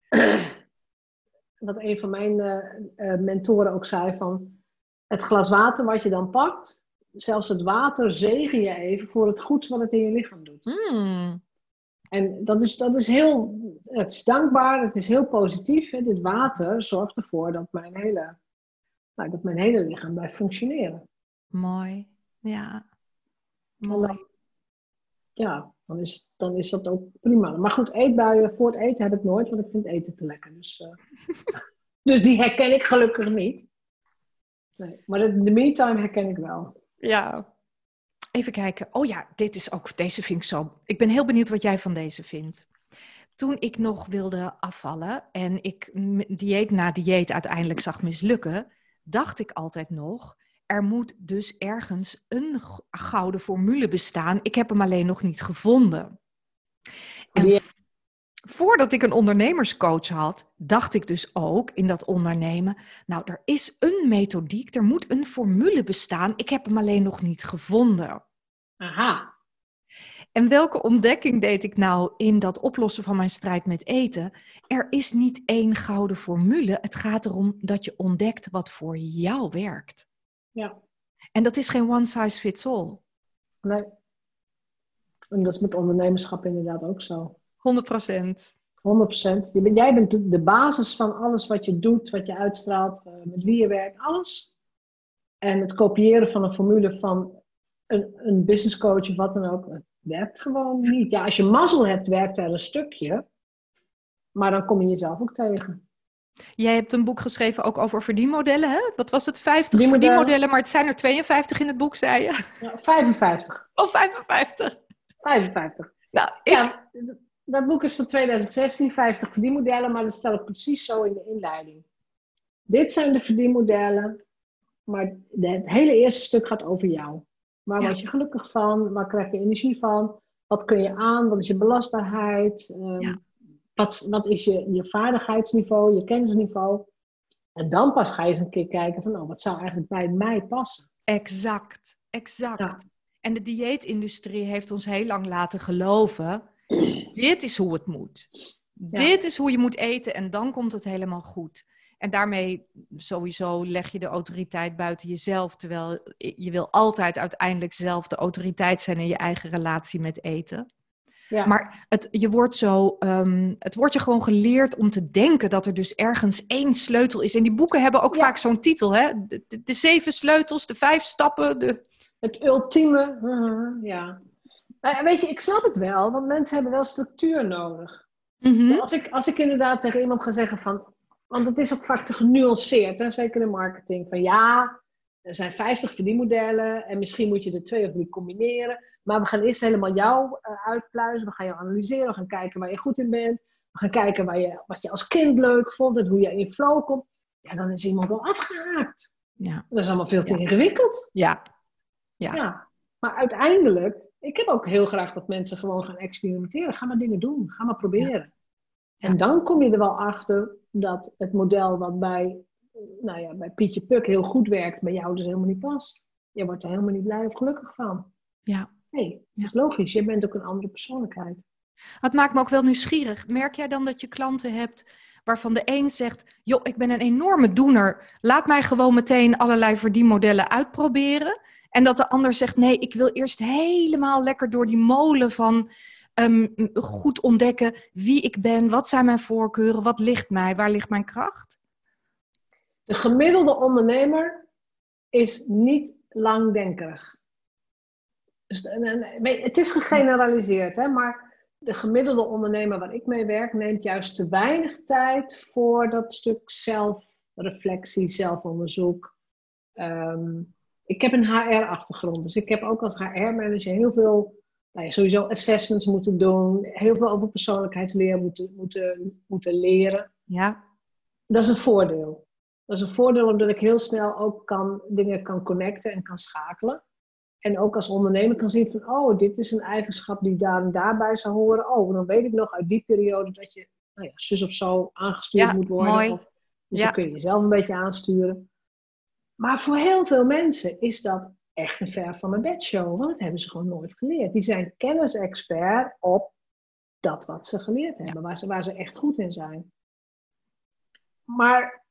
(clears throat) wat een van mijn uh, mentoren ook zei van het glas water wat je dan pakt, zelfs het water zegen je even voor het goeds wat het in je lichaam doet. Hmm. En dat is, dat is heel, het is dankbaar, het is heel positief. Hè? Dit water zorgt ervoor dat mijn hele, nou, dat mijn hele lichaam blijft functioneren. Mooi, ja. Mooi. Ja, dan is, dan is dat ook prima. Maar goed, eetbuien voor het eten heb ik nooit, want ik vind eten te lekker. Dus, uh, (laughs) dus die herken ik gelukkig niet. Nee, maar de, de me-time herken ik wel. Ja. Even kijken. Oh ja, dit is ook, deze vind ik zo. Ik ben heel benieuwd wat jij van deze vindt. Toen ik nog wilde afvallen en ik dieet na dieet uiteindelijk zag mislukken, dacht ik altijd nog, er moet dus ergens een gouden formule bestaan. Ik heb hem alleen nog niet gevonden. En voordat ik een ondernemerscoach had, dacht ik dus ook in dat ondernemen, nou, er is een methodiek, er moet een formule bestaan. Ik heb hem alleen nog niet gevonden. Aha. En welke ontdekking deed ik nou in dat oplossen van mijn strijd met eten? Er is niet één gouden formule. Het gaat erom dat je ontdekt wat voor jou werkt. Ja. En dat is geen one size fits all. Nee. En dat is met ondernemerschap inderdaad ook zo. 100 procent. 100 procent. Jij bent de basis van alles wat je doet, wat je uitstraalt, eh, met wie je werkt, alles. En het kopiëren van een formule van een, een business coach of wat dan ook, het werkt gewoon niet. Ja, als je mazzel hebt, werkt er een stukje. Maar dan kom je jezelf ook tegen. Jij hebt een boek geschreven ook over verdienmodellen, hè? Wat was het? 50 verdienmodellen, verdienmodellen maar het zijn er 52 in het boek, zei je? Ja, 55. Oh, 55. 55. Nou, ik... Ja, dat boek is van 2016, 50 verdienmodellen, maar dat stel ik precies zo in de inleiding. Dit zijn de verdienmodellen, maar het hele eerste stuk gaat over jou. Waar word je gelukkig van? Waar krijg je energie van? Wat kun je aan? Wat is je belastbaarheid? Um, wat, wat is je, je vaardigheidsniveau, je kennisniveau? En dan pas ga je eens een keer kijken van, oh, wat zou eigenlijk bij mij passen? Exact, exact. En de dieetindustrie heeft ons heel lang laten geloven, dit is hoe het moet. Dit is hoe je moet eten en dan komt het helemaal goed. En daarmee sowieso leg je de autoriteit buiten jezelf, terwijl je wil altijd uiteindelijk zelf de autoriteit zijn in je eigen relatie met eten. Ja. Maar het, je wordt zo, um, het wordt je gewoon geleerd om te denken dat er dus ergens één sleutel is. En die boeken hebben ook vaak zo'n titel, hè? De, de, zeven sleutels, de vijf stappen. De... Het ultieme, uh, (laughs) ja. Weet je, ik snap het wel, want mensen hebben wel structuur nodig. Mm als, ik, als ik inderdaad tegen iemand ga zeggen van, want het is ook vaak te genuanceerd, hè? zeker in marketing, van ja, er zijn 50 verdienmodellen en misschien moet je er twee of drie combineren. Maar we gaan eerst helemaal jou uh, uitpluizen. We gaan jou analyseren. We gaan kijken waar je goed in bent. We gaan kijken waar je, wat je als kind leuk vond en hoe je in flow komt. Ja, dan is iemand al afgehaakt. Ja. Dat is allemaal veel te ingewikkeld. Ja. ja. Ja. Maar uiteindelijk, ik heb ook heel graag dat mensen gewoon gaan experimenteren. Ga maar dingen doen. Ga maar proberen. En dan kom je er wel achter dat het model wat bij, nou ja, bij Pietje Puk heel goed werkt, bij jou dus helemaal niet past. Je wordt er helemaal niet blij of gelukkig van. Ja. Nee, dat is logisch. Je bent ook een andere persoonlijkheid. Het maakt me ook wel nieuwsgierig. Merk jij dan dat je klanten hebt waarvan de een zegt: joh, ik ben een enorme doener. Laat mij gewoon meteen allerlei verdienmodellen uitproberen. En dat de ander zegt: nee, ik wil eerst helemaal lekker door die molen van ehm, goed ontdekken wie ik ben, wat zijn mijn voorkeuren, wat ligt mij, waar ligt mijn kracht? De gemiddelde ondernemer is niet langdenkerig. Dus, het is gegeneraliseerd, hè, maar de gemiddelde ondernemer waar ik mee werk, neemt juist te weinig tijd voor dat stuk zelfreflectie, zelfonderzoek. Ehm, ik heb een HR-achtergrond, dus ik heb ook als HR-manager heel veel, nou ja, sowieso assessments moeten doen, heel veel over persoonlijkheidsleer moeten, moeten, moeten leren. Ja. Dat is een voordeel. Dat is een voordeel omdat ik heel snel ook kan, dingen kan connecten en kan schakelen. En ook als ondernemer kan zien van, oh, dit is een eigenschap die daar en daarbij zou horen. Oh, dan weet ik nog uit die periode dat je nou ja, zus of zo aangestuurd moet worden. Mooi. Of, dus dan kun je jezelf een beetje aansturen. Maar voor heel veel mensen is dat echt een ver van mijn bedshow. Want dat hebben ze gewoon nooit geleerd. Die zijn kennisexpert op dat wat ze geleerd hebben. Waar, ze, waar ze echt goed in zijn. Maar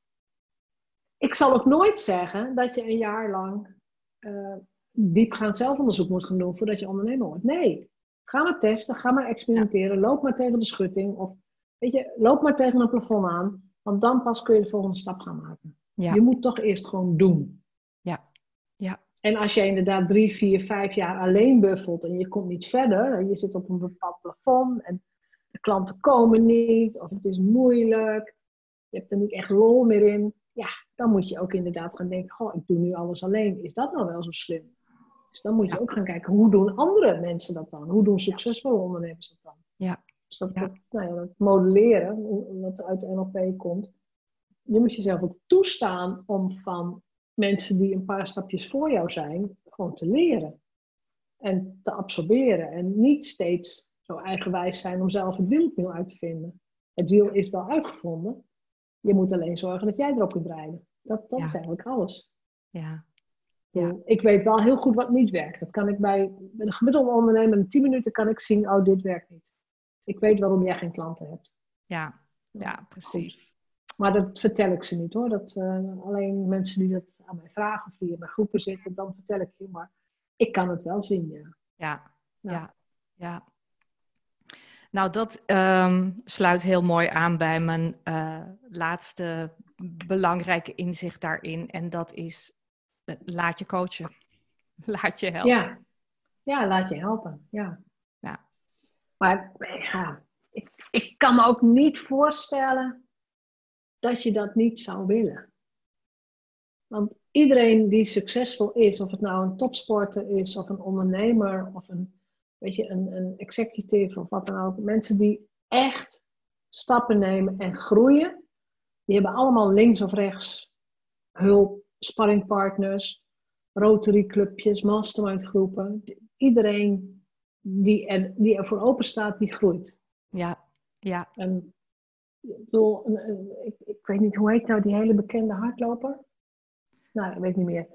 ik zal ook nooit zeggen dat je een jaar lang... Uh, diepgaand zelfonderzoek moet gaan doen voordat je ondernemer wordt. Nee, ga maar testen, ga maar experimenteren, loop maar tegen de schutting of weet je, loop maar tegen een plafond aan, want dan pas kun je de volgende stap gaan maken. Ja. Je moet toch eerst gewoon doen. Ja, ja. En als je inderdaad drie, vier, vijf jaar alleen buffelt en je komt niet verder, en je zit op een bepaald plafond en de klanten komen niet, of het is moeilijk, je hebt er niet echt lol meer in, ja, dan moet je ook inderdaad gaan denken, goh, ik doe nu alles alleen, is dat nou wel zo slim? Dus dan moet je ook gaan kijken, hoe doen andere mensen dat dan? Hoe doen succesvolle ondernemers dat dan? Ja. Dus dat, Dat, nou ja, dat modelleren, wat uit de NLP komt, je moet jezelf ook toestaan om van mensen die een paar stapjes voor jou zijn, gewoon te leren. En te absorberen. En niet steeds zo eigenwijs zijn om zelf het wiel opnieuw uit te vinden. Het wiel is wel uitgevonden. Je moet alleen zorgen dat jij erop kunt rijden. Dat, dat is eigenlijk alles. Ja, ja. Ik weet wel heel goed wat niet werkt. Dat kan ik bij, bij een gemiddelde ondernemer in 10 minuten kan ik zien, oh, dit werkt niet. Ik weet waarom jij geen klanten hebt. Ja, ja, precies. Maar dat vertel ik ze niet hoor. Dat, uh, alleen mensen die dat aan mij vragen of die in mijn groepen zitten, dan vertel ik je. Maar ik kan het wel zien, ja. Ja, ja, ja. Nou, dat um, sluit heel mooi aan bij mijn uh, laatste belangrijke inzicht daarin. En dat is laat je coachen. (laughs) Laat je helpen. Ja, Ja, laat je helpen. Ja. Ja. Maar ja, ik, ik kan me ook niet voorstellen dat je dat niet zou willen. Want iedereen die succesvol is, of het nou een topsporter is, of een ondernemer, of een, weet je, een, een executive, of wat dan ook, mensen die echt stappen nemen en groeien, die hebben allemaal links of rechts hulp, sparringpartners, Rotary clubjes, mastermind groepen. Iedereen die, er, die ervoor open staat, die groeit. Ja, ja. En, ik, bedoel, ik, ik weet niet, hoe heet nou die hele bekende hardloper? Nou, ik weet niet meer.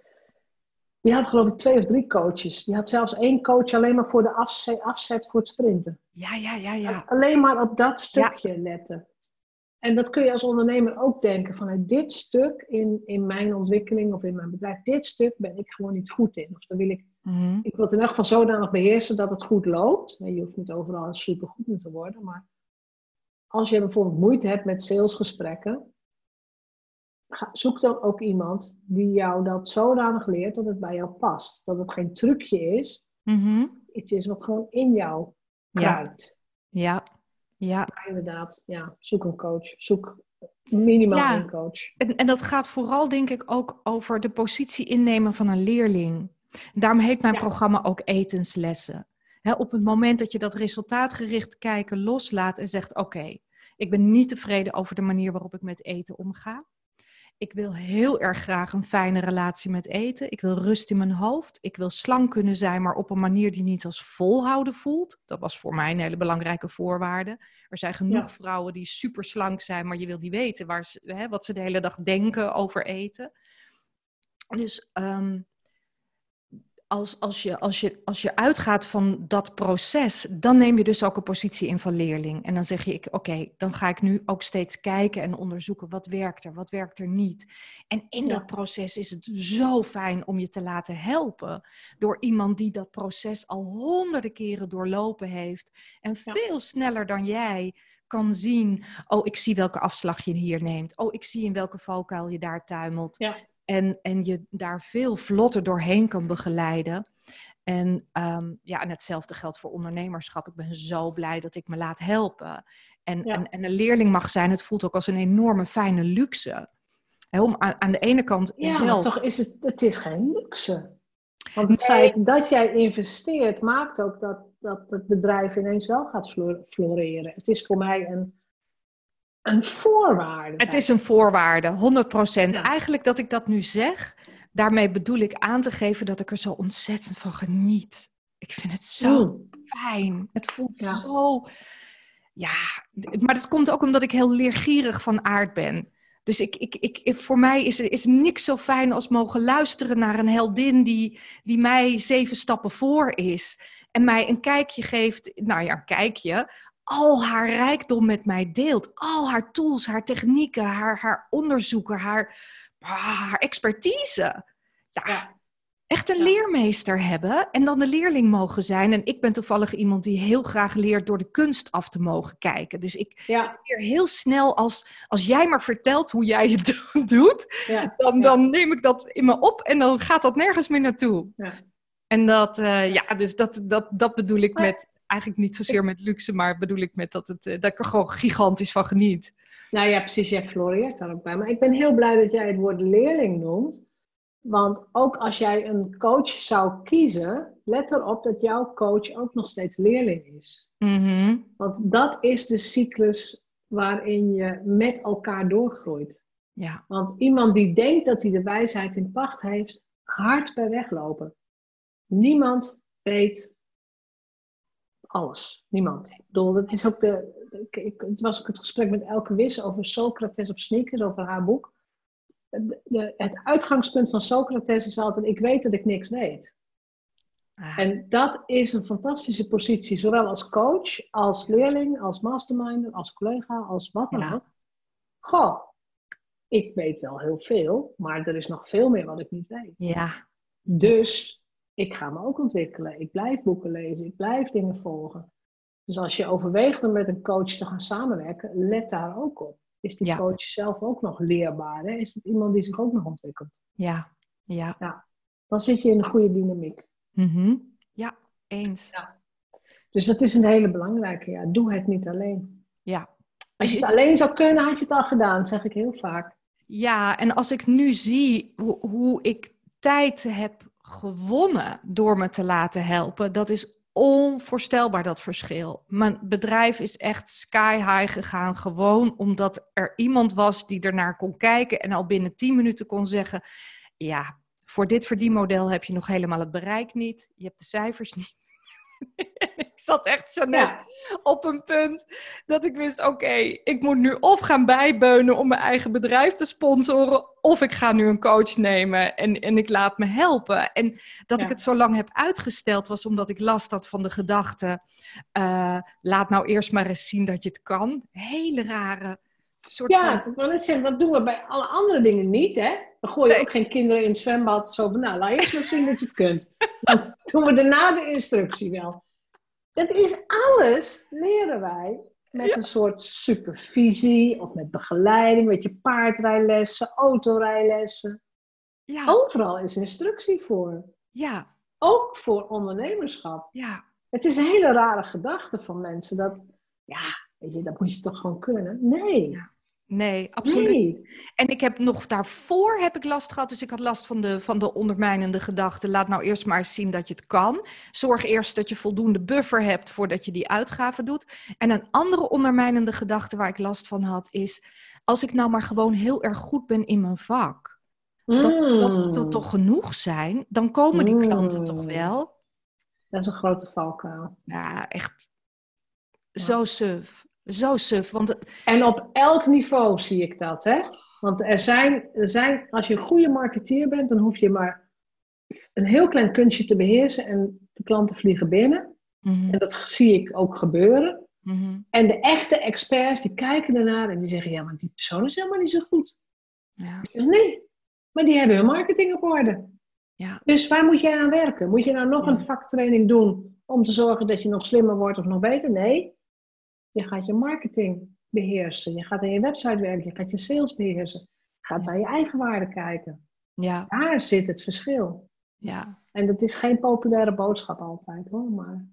Die had geloof ik twee of drie coaches. Die had zelfs één coach alleen maar voor de afzet, afzet voor het sprinten. Ja, ja, ja, ja. Alleen maar op dat stukje letten. En dat kun je als ondernemer ook denken van dit stuk in, in mijn ontwikkeling of in mijn bedrijf, dit stuk ben ik gewoon niet goed in. Of dan wil ik, Mhm. ik wil het in elk geval zodanig beheersen dat het goed loopt. En je hoeft niet overal super goed in te worden, maar als je bijvoorbeeld moeite hebt met salesgesprekken, zoek dan ook iemand die jou dat zodanig leert dat het bij jou past. Dat het geen trucje is, Mhm. iets is wat gewoon in jou Ja. kruipt. Ja, ja. Maar inderdaad, ja, zoek een coach. Zoek minimaal Ja. een coach. En, en dat gaat vooral, denk ik, ook over de positie innemen van een leerling. Daarom heet mijn Ja. programma ook etenslessen. Op het moment dat je dat resultaatgericht kijken loslaat en zegt: Oké, ik ben niet tevreden over de manier waarop ik met eten omga. Ik wil heel erg graag een fijne relatie met eten. Ik wil rust in mijn hoofd. Ik wil slank kunnen zijn, maar op een manier die niet als volhouden voelt. Dat was voor mij een hele belangrijke voorwaarde. Er zijn genoeg Ja. vrouwen die super slank zijn, maar je wil niet weten waar ze, hè, wat ze de hele dag denken over eten. Dus ehm, als, als, je, als, je, als je uitgaat van dat proces, dan neem je dus ook een positie in van leerling. En dan zeg je, ik, oké, dan ga ik nu ook steeds kijken en onderzoeken wat werkt er, wat werkt er niet. En in Ja. dat proces is het zo fijn om je te laten helpen door iemand die dat proces al honderden keren doorlopen heeft en Ja. veel sneller dan jij kan zien, oh, ik zie welke afslag je hier neemt. Oh, ik zie in welke valkuil je daar tuimelt. Ja. En, en je daar veel vlotter doorheen kan begeleiden. En, ehm, ja, en hetzelfde geldt voor ondernemerschap. Ik ben zo blij dat ik me laat helpen. En, Ja. en, en een leerling mag zijn, het voelt ook als een enorme fijne luxe. Om aan, aan de ene kant Ja, maar zelf... toch is het, het is geen luxe. Want het Nee. feit dat jij investeert maakt ook dat, dat het bedrijf ineens wel gaat flo- floreren. Het is voor mij een, een voorwaarde. Het is een voorwaarde, 100%. Ja. Eigenlijk dat ik dat nu zeg, daarmee bedoel ik aan te geven dat ik er zo ontzettend van geniet. Ik vind het zo Mm. fijn. Het voelt Ja. zo. Ja, maar dat komt ook omdat ik heel leergierig van aard ben. Dus ik, ik, ik, voor mij is, is niks zo fijn als mogen luisteren naar een heldin die, die mij zeven stappen voor is. En mij een kijkje geeft, nou ja, een kijkje, al haar rijkdom met mij deelt. Al haar tools, haar technieken, haar, haar onderzoeken, haar, ah, haar expertise. Ja, Ja. echt een Ja. leermeester hebben en dan de leerling mogen zijn. En ik ben toevallig iemand die heel graag leert door de kunst af te mogen kijken. Dus ik Ja, leer heel snel als, als jij maar vertelt hoe jij het do- (laughs) doet, dan, dan neem ik dat in me op en dan gaat dat nergens meer naartoe. Ja. En dat, eh, ja, dus dat, dat, dat bedoel ik met, eigenlijk niet zozeer met luxe, maar bedoel ik met dat, het, eh, dat ik er gewoon gigantisch van geniet. Nou ja, precies, jij floreert daar ook bij. Maar ik ben heel blij dat jij het woord leerling noemt. Want ook als jij een coach zou kiezen, let erop dat jouw coach ook nog steeds leerling is. Mhm. Want dat is de cyclus waarin je met elkaar doorgroeit. Ja, Want iemand die denkt dat hij de wijsheid in pacht heeft, hard bij weglopen. Niemand weet alles. Niemand. Ik bedoel, dat is ook de, ik, ik- het was ook het gesprek met Elke Wis over Socrates op sneakers, over haar boek. De- de- het uitgangspunt van Socrates is altijd, ik weet dat ik niks weet. Ah, En dat is een fantastische positie, zowel als coach, als leerling, als masterminder, als collega, als wat dan Ja. ook. Goh, ik weet wel heel veel, maar er is nog veel meer wat ik niet weet. ja, Dus ik ga me ook ontwikkelen. Ik blijf boeken lezen, ik blijf dingen volgen. Dus als je overweegt om met een coach te gaan samenwerken, let daar ook op. Is die Ja. coach zelf ook nog leerbaar? Hè? Is het iemand die zich ook nog ontwikkelt? ja, ja. Dan zit je in een goede dynamiek. Mhm. Ja, eens. Ja. Dus dat is een hele belangrijke. Ja. Doe het niet alleen. Ja. Als je het alleen zou kunnen, had je het al gedaan, zeg ik heel vaak. Ja, en als ik nu zie hoe, hoe ik tijd heb gewonnen door me te laten helpen, dat is onvoorstelbaar dat verschil. Mijn bedrijf is echt sky high gegaan, gewoon omdat er iemand was die ernaar kon kijken en al binnen 10 minuten kon zeggen: Ja, voor dit verdienmodel heb je nog helemaal het bereik niet, je hebt de cijfers niet. (laughs) (laughs) ik zat echt zo net op een punt dat ik wist: oké, ik moet nu of gaan bijbeunen om mijn eigen bedrijf te sponsoren, of ik ga nu een coach nemen en, en ik laat me helpen. En dat ik het zo lang heb uitgesteld was omdat ik last had van de gedachte: uh, laat nou eerst maar eens zien dat je het kan. Hele rare. Soort ja, van... net zeggen, dat doen we bij alle andere dingen niet, hè? Dan gooi je ook geen kinderen in het zwembad. Zo van, nou, laat eerst maar zien dat je het kunt. Dan doen we daarna de instructie wel. Dat is alles, leren wij met een soort supervisie of met begeleiding. Weet je, paardrijlessen, autorijlessen. Ja. Overal is instructie voor. Ja. Ook voor ondernemerschap. Ja. Het is een hele rare gedachte van mensen dat, ja, weet je, dat moet je toch gewoon kunnen. Nee. Ja. Nee, absoluut. En ik heb nog daarvoor heb ik last gehad. Dus ik had last van de, van de ondermijnende gedachte. Laat nou eerst maar eens zien dat je het kan. Zorg eerst dat je voldoende buffer hebt voordat je die uitgave doet. En een andere ondermijnende gedachte waar ik last van had is... als ik nou maar gewoon heel erg goed ben in mijn vak... Mm. Dat, moet dat toch genoeg zijn? Dan komen die klanten toch mm. wel? Dat is een grote valkuil. Ja, echt zo suf. Zo suf. Want... En op elk niveau zie ik dat, hè? Want er zijn, er zijn, als je een goede marketeer bent, dan hoef je maar een heel klein kunstje te beheersen en de klanten vliegen binnen. Mhm. En dat zie ik ook gebeuren. Mhm. En de echte experts, die kijken ernaar en die zeggen, ja, maar die persoon is helemaal niet zo goed. Ja. Ik zeg, nee, maar die hebben hun marketing op orde. Ja. Dus waar moet jij aan werken? Moet je nou nog een vaktraining doen om te zorgen dat je nog slimmer wordt of nog beter? Nee, je gaat je marketing beheersen. Je gaat aan je website werken. Je gaat je sales beheersen. Je gaat naar je eigen waarde kijken. Ja. Daar zit het verschil. Ja. En dat is geen populaire boodschap altijd hoor, maar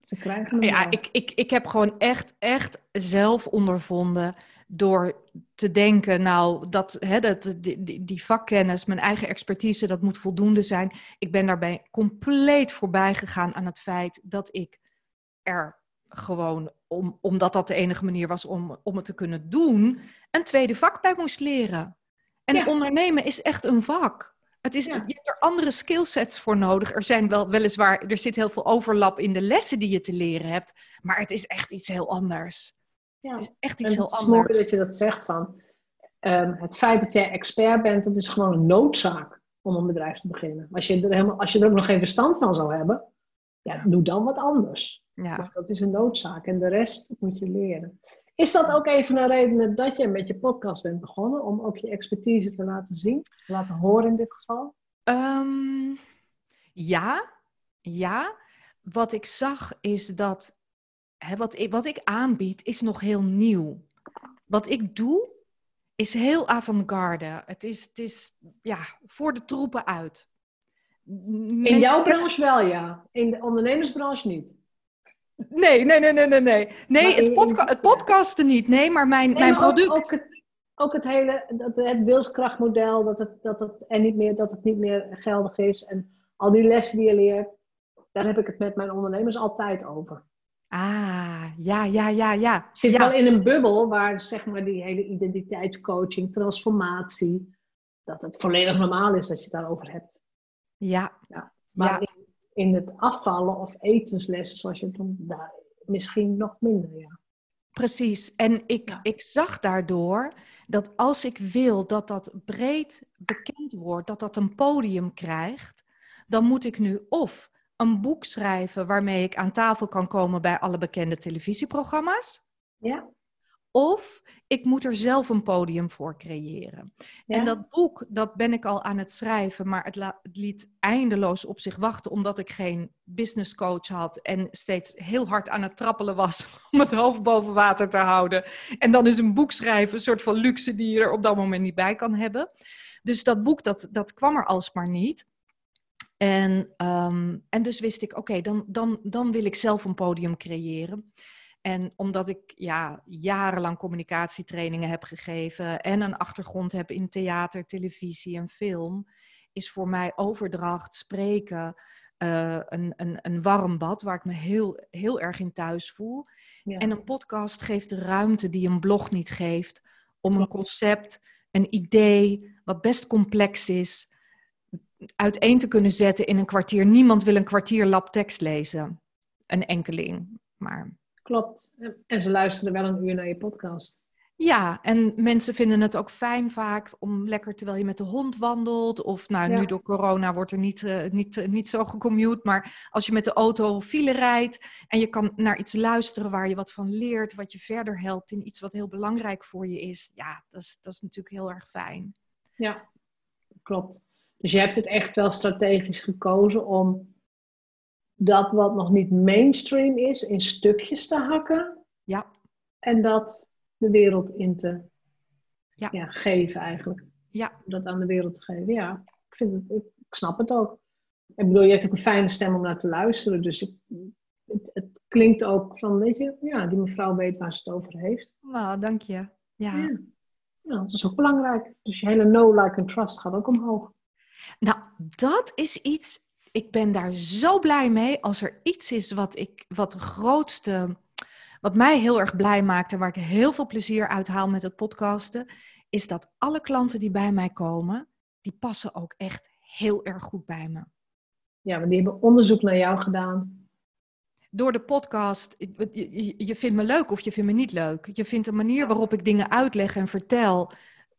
ze krijgen het Ja, ik, ik, ik heb gewoon echt, echt zelf ondervonden door te denken, nou, dat, hè, dat, die, die, die vakkennis, mijn eigen expertise, dat moet voldoende zijn. Ik ben daarbij compleet voorbij gegaan aan het feit dat ik er gewoon, om, omdat dat de enige manier was om, om het te kunnen doen, een tweede vak bij moest leren. En ondernemen is echt een vak. Het is, Je hebt er andere skillsets voor nodig. Er zijn wel weliswaar, er zit heel veel overlap in de lessen die je te leren hebt, maar het is echt iets heel anders. Ja. Het is echt iets heel anders. Het is mooi dat je dat zegt van, um, het feit dat jij expert bent, dat is gewoon een noodzaak om een bedrijf te beginnen. Als je er, helemaal, als je er ook nog geen verstand van zou hebben, ja, doe dan wat anders. Ja. dat is een noodzaak en de rest moet je leren. Is dat ook even een reden dat je met je podcast bent begonnen? Om ook je expertise te laten zien, te laten horen in dit geval? Um, ja, ja. Wat ik zag is dat hè, wat, ik, wat ik aanbied is nog heel nieuw. Wat ik doe is heel avant-garde. Het is, het is ja, voor de troepen uit. In jouw branche wel, ja. In de ondernemersbranche niet. Nee, nee, nee, nee, nee. Nee, nee het, podca het podcasten niet. Nee, maar mijn, mijn product. Ook, het, ook het hele dat, het wilskrachtmodel, dat het, dat, het, en niet meer, dat het niet meer geldig is. En al die lessen die je leert, daar heb ik het met mijn ondernemers altijd over. Ah, ja, ja, ja, ja. zit ja. wel in een bubbel waar zeg maar die hele identiteitscoaching, transformatie, dat het volledig normaal is dat je het daarover hebt. Ja. ja. Maar In, in, het afvallen of etenslessen, zoals je het noemt, daar misschien nog minder, ja. Precies. En ik, ik zag daardoor dat als ik wil dat dat breed bekend wordt, dat dat een podium krijgt, dan moet ik nu of een boek schrijven waarmee ik aan tafel kan komen bij alle bekende televisieprogramma's. Ja. Of ik moet er zelf een podium voor creëren. En dat boek, dat ben ik al aan het schrijven, maar het, het, liet eindeloos op zich wachten, omdat ik geen business coach had en steeds heel hard aan het trappelen was (laughs) om het hoofd boven water te houden. En dan is een boek schrijven een soort van luxe die je er op dat moment niet bij kan hebben. Dus dat boek, dat, dat kwam er alsmaar niet. En, ehm, en dus wist ik, oké, dan, dan, dan wil ik zelf een podium creëren. En omdat ik ja, jarenlang communicatietrainingen heb gegeven en een achtergrond heb in theater, televisie en film, is voor mij overdracht, spreken, uh, een, een, een warm bad waar ik me heel, heel erg in thuis voel. En een podcast geeft de ruimte die een blog niet geeft om een concept, een idee, wat best complex is, uiteen te kunnen zetten in een kwartier. Niemand wil een kwartier lab tekst lezen. Een enkeling, maar... Klopt. En ze luisteren wel een uur naar je podcast. Ja, en mensen vinden het ook fijn vaak om lekker terwijl je met de hond wandelt. Of nou, nu door corona wordt er niet, uh, niet, uh, niet zo gecommute. Maar als je met de auto file rijdt en je kan naar iets luisteren waar je wat van leert. Wat je verder helpt in iets wat heel belangrijk voor je is. Ja, dat is, dat is natuurlijk heel erg fijn. Ja, klopt. Dus je hebt het echt wel strategisch gekozen om dat wat nog niet mainstream is in stukjes te hakken. Ja. En dat de wereld in te ja. ja. geven eigenlijk. Ja. Dat aan de wereld te geven. Ja, ik, vind het, ik, snap het ook. Ik bedoel, je hebt ook een fijne stem om naar te luisteren. Dus het, het, klinkt ook van, weet je, ja, die mevrouw weet waar ze het over heeft. Nou, dank je. Ja. ja. dat is ook belangrijk. Dus je hele know, like en trust gaat ook omhoog. Nou, dat is iets, ik ben daar zo blij mee. Als er iets is wat ik, wat de grootste wat mij heel erg blij maakt en waar ik heel veel plezier uit haal met het podcasten, is dat alle klanten die bij mij komen, die passen ook echt heel erg goed bij me. Ja, maar die hebben onderzoek naar jou gedaan. Door de podcast, je, je vindt me leuk of je vindt me niet leuk. Je vindt de manier waarop ik dingen uitleg en vertel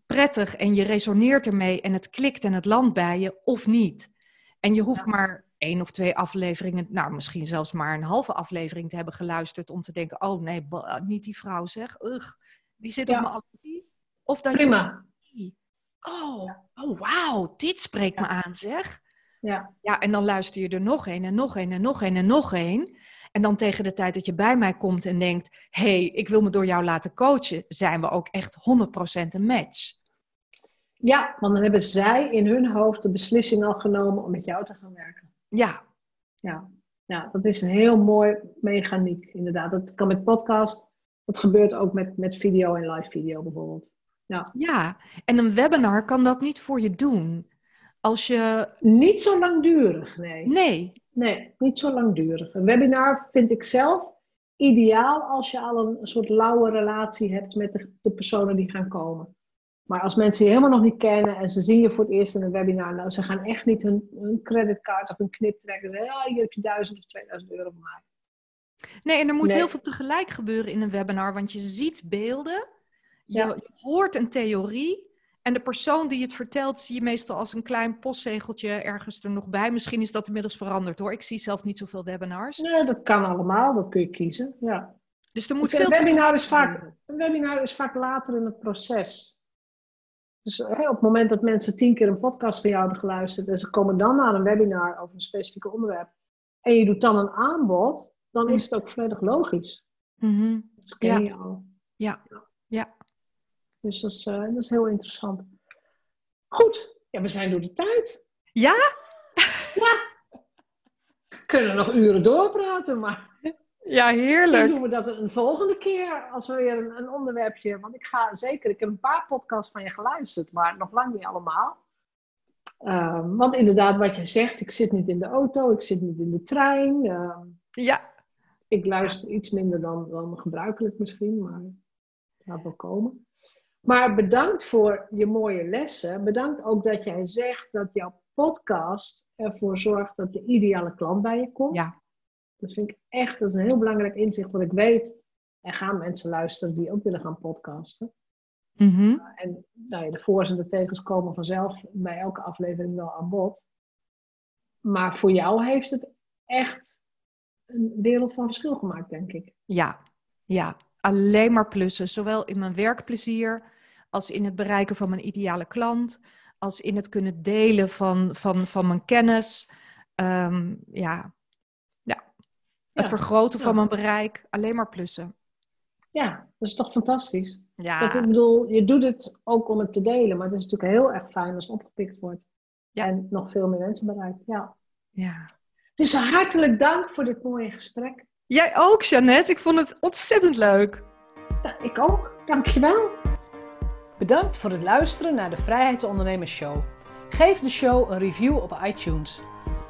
prettig en je resoneert ermee en het klikt en het landt bij je of niet. En je hoeft maar één of twee afleveringen, nou misschien zelfs maar een halve aflevering te hebben geluisterd om te denken, oh nee, niet die vrouw zeg, ugh, die zit op mijn allergie. Of dat Prima. Je, oh, oh wauw, dit spreekt me aan zeg. Ja. ja, en dan luister je er nog een en nog een en nog een en nog een. En dan tegen de tijd dat je bij mij komt en denkt, hey, ik wil me door jou laten coachen, zijn we ook echt 100% een match. Ja, want dan hebben zij in hun hoofd de beslissing al genomen om met jou te gaan werken. Ja. Ja, ja dat is een heel mooi mechaniek, inderdaad. Dat kan met podcast, dat gebeurt ook met, met video en live video bijvoorbeeld. Ja. ja, en een webinar kan dat niet voor je doen. Als je... Niet zo langdurig, nee. Nee. Nee, niet zo langdurig. Een webinar vind ik zelf ideaal als je al een, soort lauwe relatie hebt met de, de personen die gaan komen. Maar als mensen je helemaal nog niet kennen en ze zien je voor het eerst in een webinar, nou, ze gaan echt niet hun, hun creditcard of hun knip trekken. En ja, hier heb je 1000 of 2000 euro voor mij. Nee, en er moet heel veel tegelijk gebeuren in een webinar, want je ziet beelden, je, je, hoort een theorie en de persoon die het vertelt zie je meestal als een klein postzegeltje ergens er nog bij. Misschien is dat inmiddels veranderd hoor. Ik zie zelf niet zoveel webinars. Nee, dat kan allemaal, dat kun je kiezen. Ja. Dus er moet dus veel. Een webinar, is vaak, een webinar is vaak later in het proces. Dus op het moment dat mensen tien keer een podcast van jou hebben geluisterd en ze komen dan naar een webinar over een specifiek onderwerp en je doet dan een aanbod, dan is het ook volledig logisch. Mm Dat ken ja. je al. Ja. ja. Dus dat is, uh, dat is heel interessant. Goed, ja, we zijn door de tijd. Ja? Ja. We kunnen nog uren doorpraten, maar ja, heerlijk. Misschien doen we dat een volgende keer als we weer een, een, onderwerpje. Want ik ga zeker, ik heb een paar podcasts van je geluisterd, maar nog lang niet allemaal. Um, want inderdaad, wat je zegt, ik zit niet in de auto, ik zit niet in de trein. Uh, ja. Ik luister iets minder dan, dan gebruikelijk misschien, maar gaat wel komen. Maar bedankt voor je mooie lessen. Bedankt ook dat jij zegt dat jouw podcast ervoor zorgt dat de ideale klant bij je komt. Ja. Dat vind ik echt dat is een heel belangrijk inzicht. Want ik weet, er gaan mensen luisteren die ook willen gaan podcasten. Mm en nou ja, de voor's en de tegens komen vanzelf bij elke aflevering wel aan bod. Maar voor jou heeft het echt een wereld van verschil gemaakt, denk ik. Ja, ja. Alleen maar plussen. Zowel in mijn werkplezier als in het bereiken van mijn ideale klant. Als in het kunnen delen van, van, van mijn kennis. Um, ja, het vergroten van mijn bereik, alleen maar plussen. Ja, dat is toch fantastisch. Ja. Dat, ik bedoel, je doet het ook om het te delen, maar het is natuurlijk heel erg fijn als het opgepikt wordt. Ja. En nog veel meer mensen bereikt. Ja. Ja. Dus hartelijk dank voor dit mooie gesprek. Jij ook, Jeannette. Ik vond het ontzettend leuk. Ja, ik ook. Dankjewel. Bedankt voor het luisteren naar de Vrijheidsondernemers Show. Geef de show een review op iTunes.